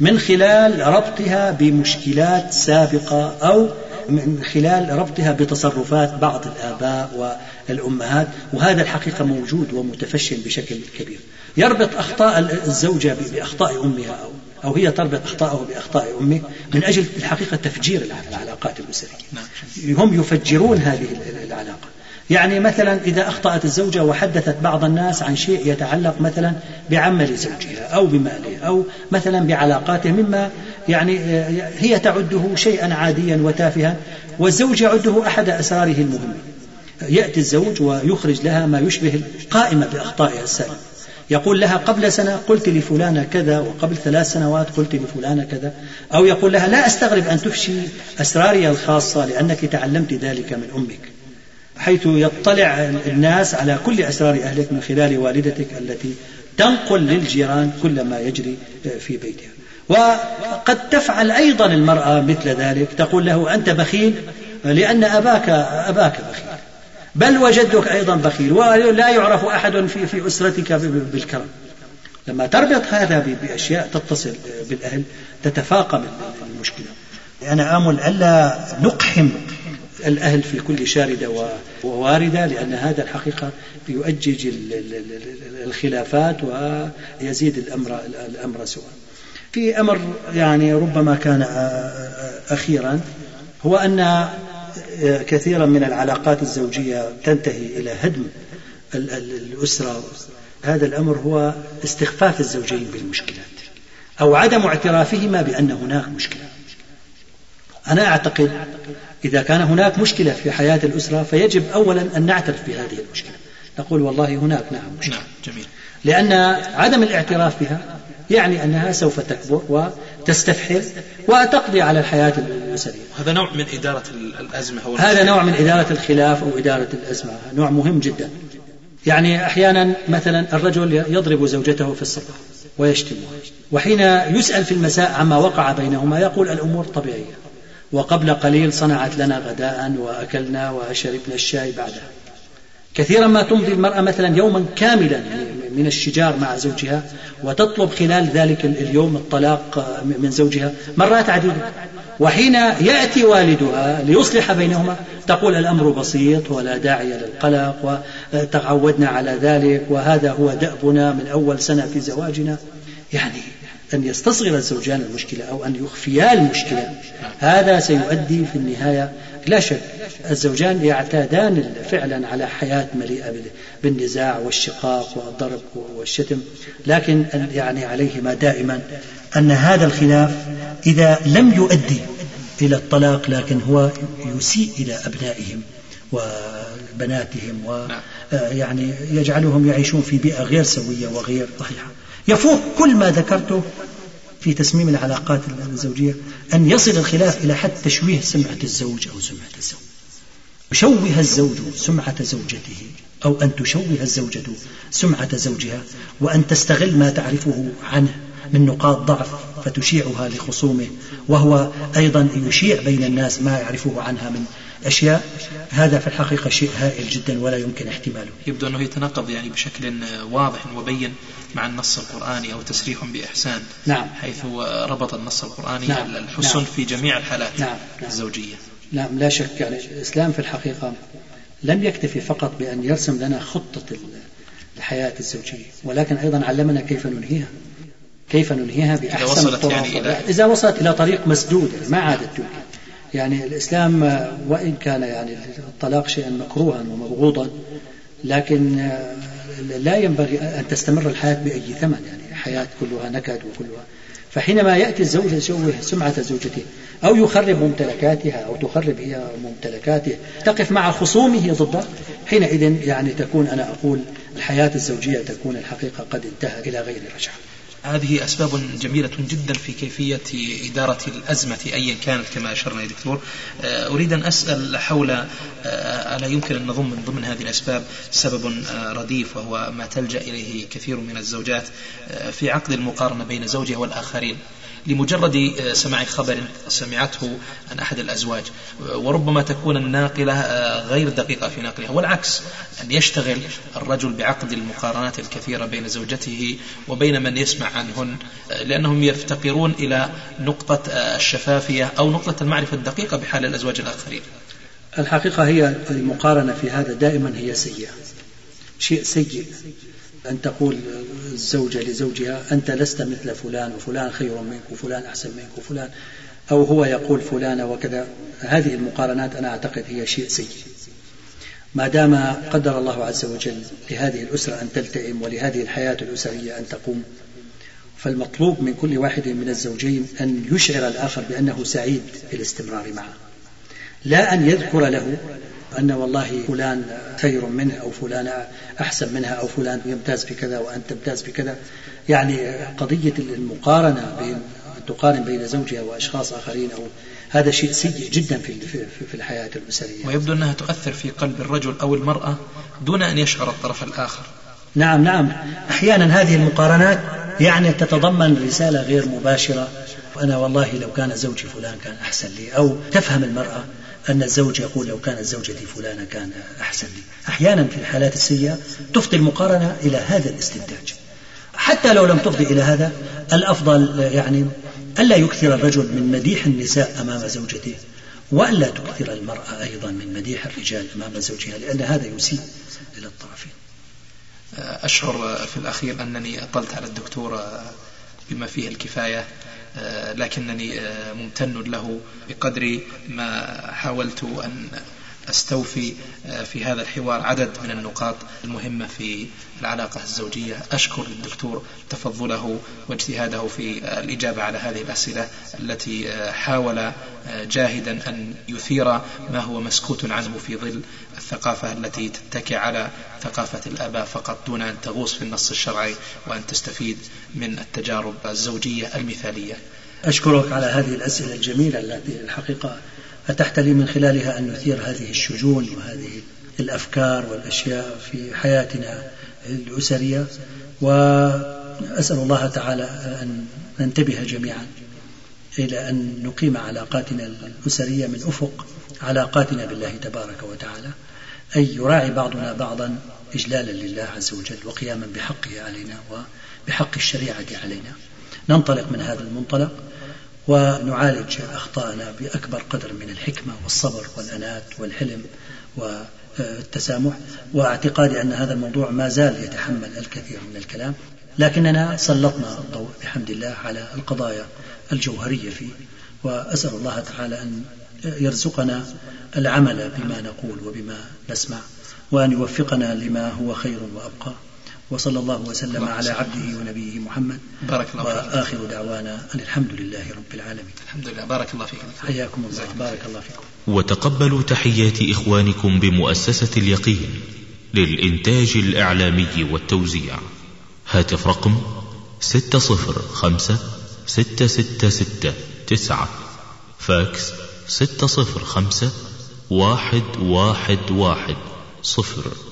من خلال ربطها بمشكلات سابقة أو من خلال ربطها بتصرفات بعض الآباء والأمهات وهذا الحقيقة موجود ومتفشل بشكل كبير. يربط أخطاء الزوجة بأخطاء أمها أو أو هي تربط أخطاءه بأخطاء أمه من أجل الحقيقة تفجير العلاقات الأسرية نعم. هم يفجرون هذه العلاقة. يعني مثلا إذا أخطأت الزوجة وحدثت بعض الناس عن شيء يتعلق مثلا بعمل زوجها أو بماله أو مثلا بعلاقاته مما يعني هي تعده شيئا عاديا وتافها والزوج يعده أحد أسراره المهمة. يأتي الزوج ويخرج لها ما يشبه قائمة بأخطائها السابقة يقول لها قبل سنة قلت لفلانة كذا وقبل ثلاث سنوات قلت لفلانة كذا. أو يقول لها لا أستغرب أن تفشي أسراري الخاصة لأنك تعلمت ذلك من أمك. حيث يطلع الناس على كل أسرار أهلك من خلال والدتك التي تنقل للجيران كل ما يجري في بيتها. وقد تفعل أيضا المرأة مثل ذلك. تقول له أنت بخيل لأن أباك أباك بخيل. بل وجدك أيضا بخيل ولا يعرف أحد في, في أسرتك بالكرم. لما تربط هذا بأشياء تتصل بالأهل تتفاقم المشكلة. أنا آمل ألا نقحم الأهل في كل شاردة وواردة لأن هذا الحقيقة يؤجج الخلافات ويزيد الأمر الأمر سوءا. في أمر يعني ربما كان أخيرا هو أن كثيرا من العلاقات الزوجية تنتهي إلى هدم الأسرة. هذا الأمر هو استخفاف الزوجين بالمشكلات أو عدم اعترافهما بأن هناك مشكلة. أنا أعتقد إذا كان هناك مشكلة في حياة الأسرة فيجب أولا أن نعترف بهذه المشكلة. نقول والله هناك نعم مشكلة. نعم جميل. لأن عدم الاعتراف بها يعني أنها سوف تكبر وتستفحل وتقضي على الحياة الأسرية هذا نوع من إدارة الأزمة أو هذا نوع من إدارة الخلاف أو إدارة الأزمة. نوع مهم جدا. يعني أحيانا مثلا الرجل يضرب زوجته في الصباح ويشتمها وحين يسأل في المساء عما وقع بينهما يقول الأمور طبيعية. وقبل قليل صنعت لنا غداء وأكلنا وشربنا الشاي بعدها. كثيرا ما تمضي المرأة مثلا يوما كاملا من الشجار مع زوجها وتطلب خلال ذلك اليوم الطلاق من زوجها مرات عديدة وحين يأتي والدها ليصلح بينهما تقول الأمر بسيط ولا داعي للقلق وتعودنا على ذلك وهذا هو دأبنا من أول سنة في زواجنا. يعني أن يستصغر الزوجان المشكلة أو أن يخفيا المشكلة. هذا سيؤدي في النهاية لا شك الزوجان يعتادان فعلا على حياة مليئة بالنزاع والشقاق والضرب والشتم لكن يعني عليهما دائما أن هذا الخلاف إذا لم يؤدي إلى الطلاق لكن هو يسيء إلى أبنائهم وبناتهم ويعني يجعلهم يعيشون في بيئة غير سوية وغير صحيحة. يفوق كل ما ذكرته في تسميم العلاقات الزوجية أن يصل الخلاف إلى حد تشويه سمعة الزوج أو سمعة الزوج. يشوه الزوج سمعة زوجته أو أن تشوه الزوجة سمعة زوجها وأن تستغل ما تعرفه عنه من نقاط ضعف فتشيعها لخصومه وهو أيضا يشيع بين الناس ما يعرفه عنها من أشياء هذا في الحقيقة شيء هائل جدا ولا يمكن احتماله يبدو أنه يتناقض يعني بشكل واضح وبين مع النص القرآني أو تسريح بإحسان نعم حيث ربط النص القرآني نعم. الحسن نعم. في جميع الحالات نعم. نعم. الزوجية نعم لا شك يعني الإسلام في الحقيقة لم يكتفي فقط بأن يرسم لنا خطة الحياة الزوجية ولكن أيضا علمنا كيف ننهيها كيف ننهيها بأحسن إذا وصلت يعني إلى إذا وصلت إلى طريق مسدود ما عادت تمكن يعني الإسلام وإن كان يعني الطلاق شيئا مكروها ومبغوضا لكن لا ينبغي أن تستمر الحياة بأي ثمن يعني حياة كلها نكد وكلها. فحينما يأتي الزوج يشوه سمعة زوجته أو يخرب ممتلكاتها أو تخرب هي ممتلكاته تقف مع خصومه ضده حينئذ يعني تكون أنا أقول الحياة الزوجية تكون الحقيقة قد انتهى إلى غير رجعة. هذه أسباب جميلة جدا في كيفية إدارة الأزمة أيا كانت كما أشرنا يا دكتور. آه، أريد أن أسأل حول آه، ألا يمكن أن نضم من ضمن هذه الأسباب سبب آه، رديف وهو ما تلجأ إليه كثير من الزوجات في عقد المقارنة بين زوجها والآخرين. لمجرد آه، سماع خبر سمعته عن أحد الأزواج. وربما تكون الناقلة آه، غير دقيقة في نقلها والعكس أن يشتغل الرجل بعقد المقارنات الكثيرة بين زوجته وبين من يسمع عنهن آه، لأنهم يفتقرون إلى نقطة الشفافية أو نقطة المعرفة الدقيقة بحال الأزواج الآخرين. الحقيقة هي المقارنة في هذا دائما هي سيئة. شيء سيء. أن تقول الزوجة لزوجها أنت لست مثل فلان وفلان خير منك وفلان أحسن منك وفلان. أو هو يقول فلانة وكذا. هذه المقارنات أنا أعتقد هي شيء سيء. ما دام قدر الله عز وجل لهذه الأسرة أن تلتئم ولهذه الحياة الأسرية أن تقوم فالمطلوب من كل واحد من الزوجين أن يشعر الآخر بأنه سعيد بالاستمرار معه. لا أن يذكر له أن والله فلان خير منه أو فلان أحسن منها أو فلان يمتاز بكذا وأنت تمتاز بكذا يعني قضية المقارنة بين تقارن بين زوجها وأشخاص آخرين أو هذا شيء سيء جدا في في الحياة الأسرية ويبدو أنها تؤثر في قلب الرجل أو المرأة دون أن يشعر الطرف الآخر. نعم نعم. أحيانا هذه المقارنات يعني تتضمن رسالة غير مباشرة. أنا والله لو كان زوجي فلان كان أحسن لي أو تفهم المرأة. أن الزوج يقول لو كانت زوجتي فلانة كان أحسن لي. أحيانا في الحالات السيئة تفضي المقارنة إلى هذا الاستنتاج. حتى لو لم تفضي إلى هذا الأفضل يعني ألا يكثر الرجل من مديح النساء أمام زوجته وألا تكثر المرأة أيضا من مديح الرجال أمام زوجها لأن هذا يسيء إلى الطرفين. أشعر في الأخير أنني أطلت على الدكتور بما فيه الكفاية. لكنني آه، ممتن له بقدر ما حاولت أن أستوفي آه، في هذا الحوار عدد من النقاط المهمة في العلاقة الزوجية. أشكر الدكتور تفضله واجتهاده في الإجابة على هذه الأسئلة التي حاول جاهدا أن يثير ما هو مسكوت عنه في ظل الثقافة التي تتكي على ثقافة الآباء فقط دون أن تغوص في النص الشرعي وأن تستفيد من التجارب الزوجية المثالية. أشكرك على هذه الأسئلة الجميلة التي الحقيقة أتحت لي من خلالها أن نثير هذه الشجون وهذه الأفكار والأشياء في حياتنا الأسرية وأسأل الله تعالى أن ننتبه جميعا إلى أن نقيم علاقاتنا الأسرية من أفق علاقاتنا بالله تبارك وتعالى أي يراعي بعضنا بعضا إجلالا لله عز وجل وقياما بحقه علينا وبحق الشريعة علينا. ننطلق من هذا المنطلق ونعالج أخطاءنا بأكبر قدر من الحكمة والصبر والأنات والحلم والتسامح واعتقادي أن هذا الموضوع ما زال يتحمل الكثير من الكلام لكننا سلطنا الضوء بحمد الله على القضايا الجوهرية فيه وأسأل الله تعالى أن يرزقنا العمل بما نقول وبما نسمع وأن يوفقنا لما هو خير وأبقى. وصلى الله وسلم على عبده ونبيه محمد. بارك الله فيك. وآخر دعوانا أن الحمد لله رب العالمين. الحمد لله. بارك الله فيكم حياكم الله. بارك الله فيكم. وتقبلوا تحيات إخوانكم بمؤسسة اليقين للإنتاج الإعلامي والتوزيع. هاتف رقم ستة صفر خمسة ستة ستة ستة تسعة. فاكس ستة صفر خمسة واحد واحد واحد صفر.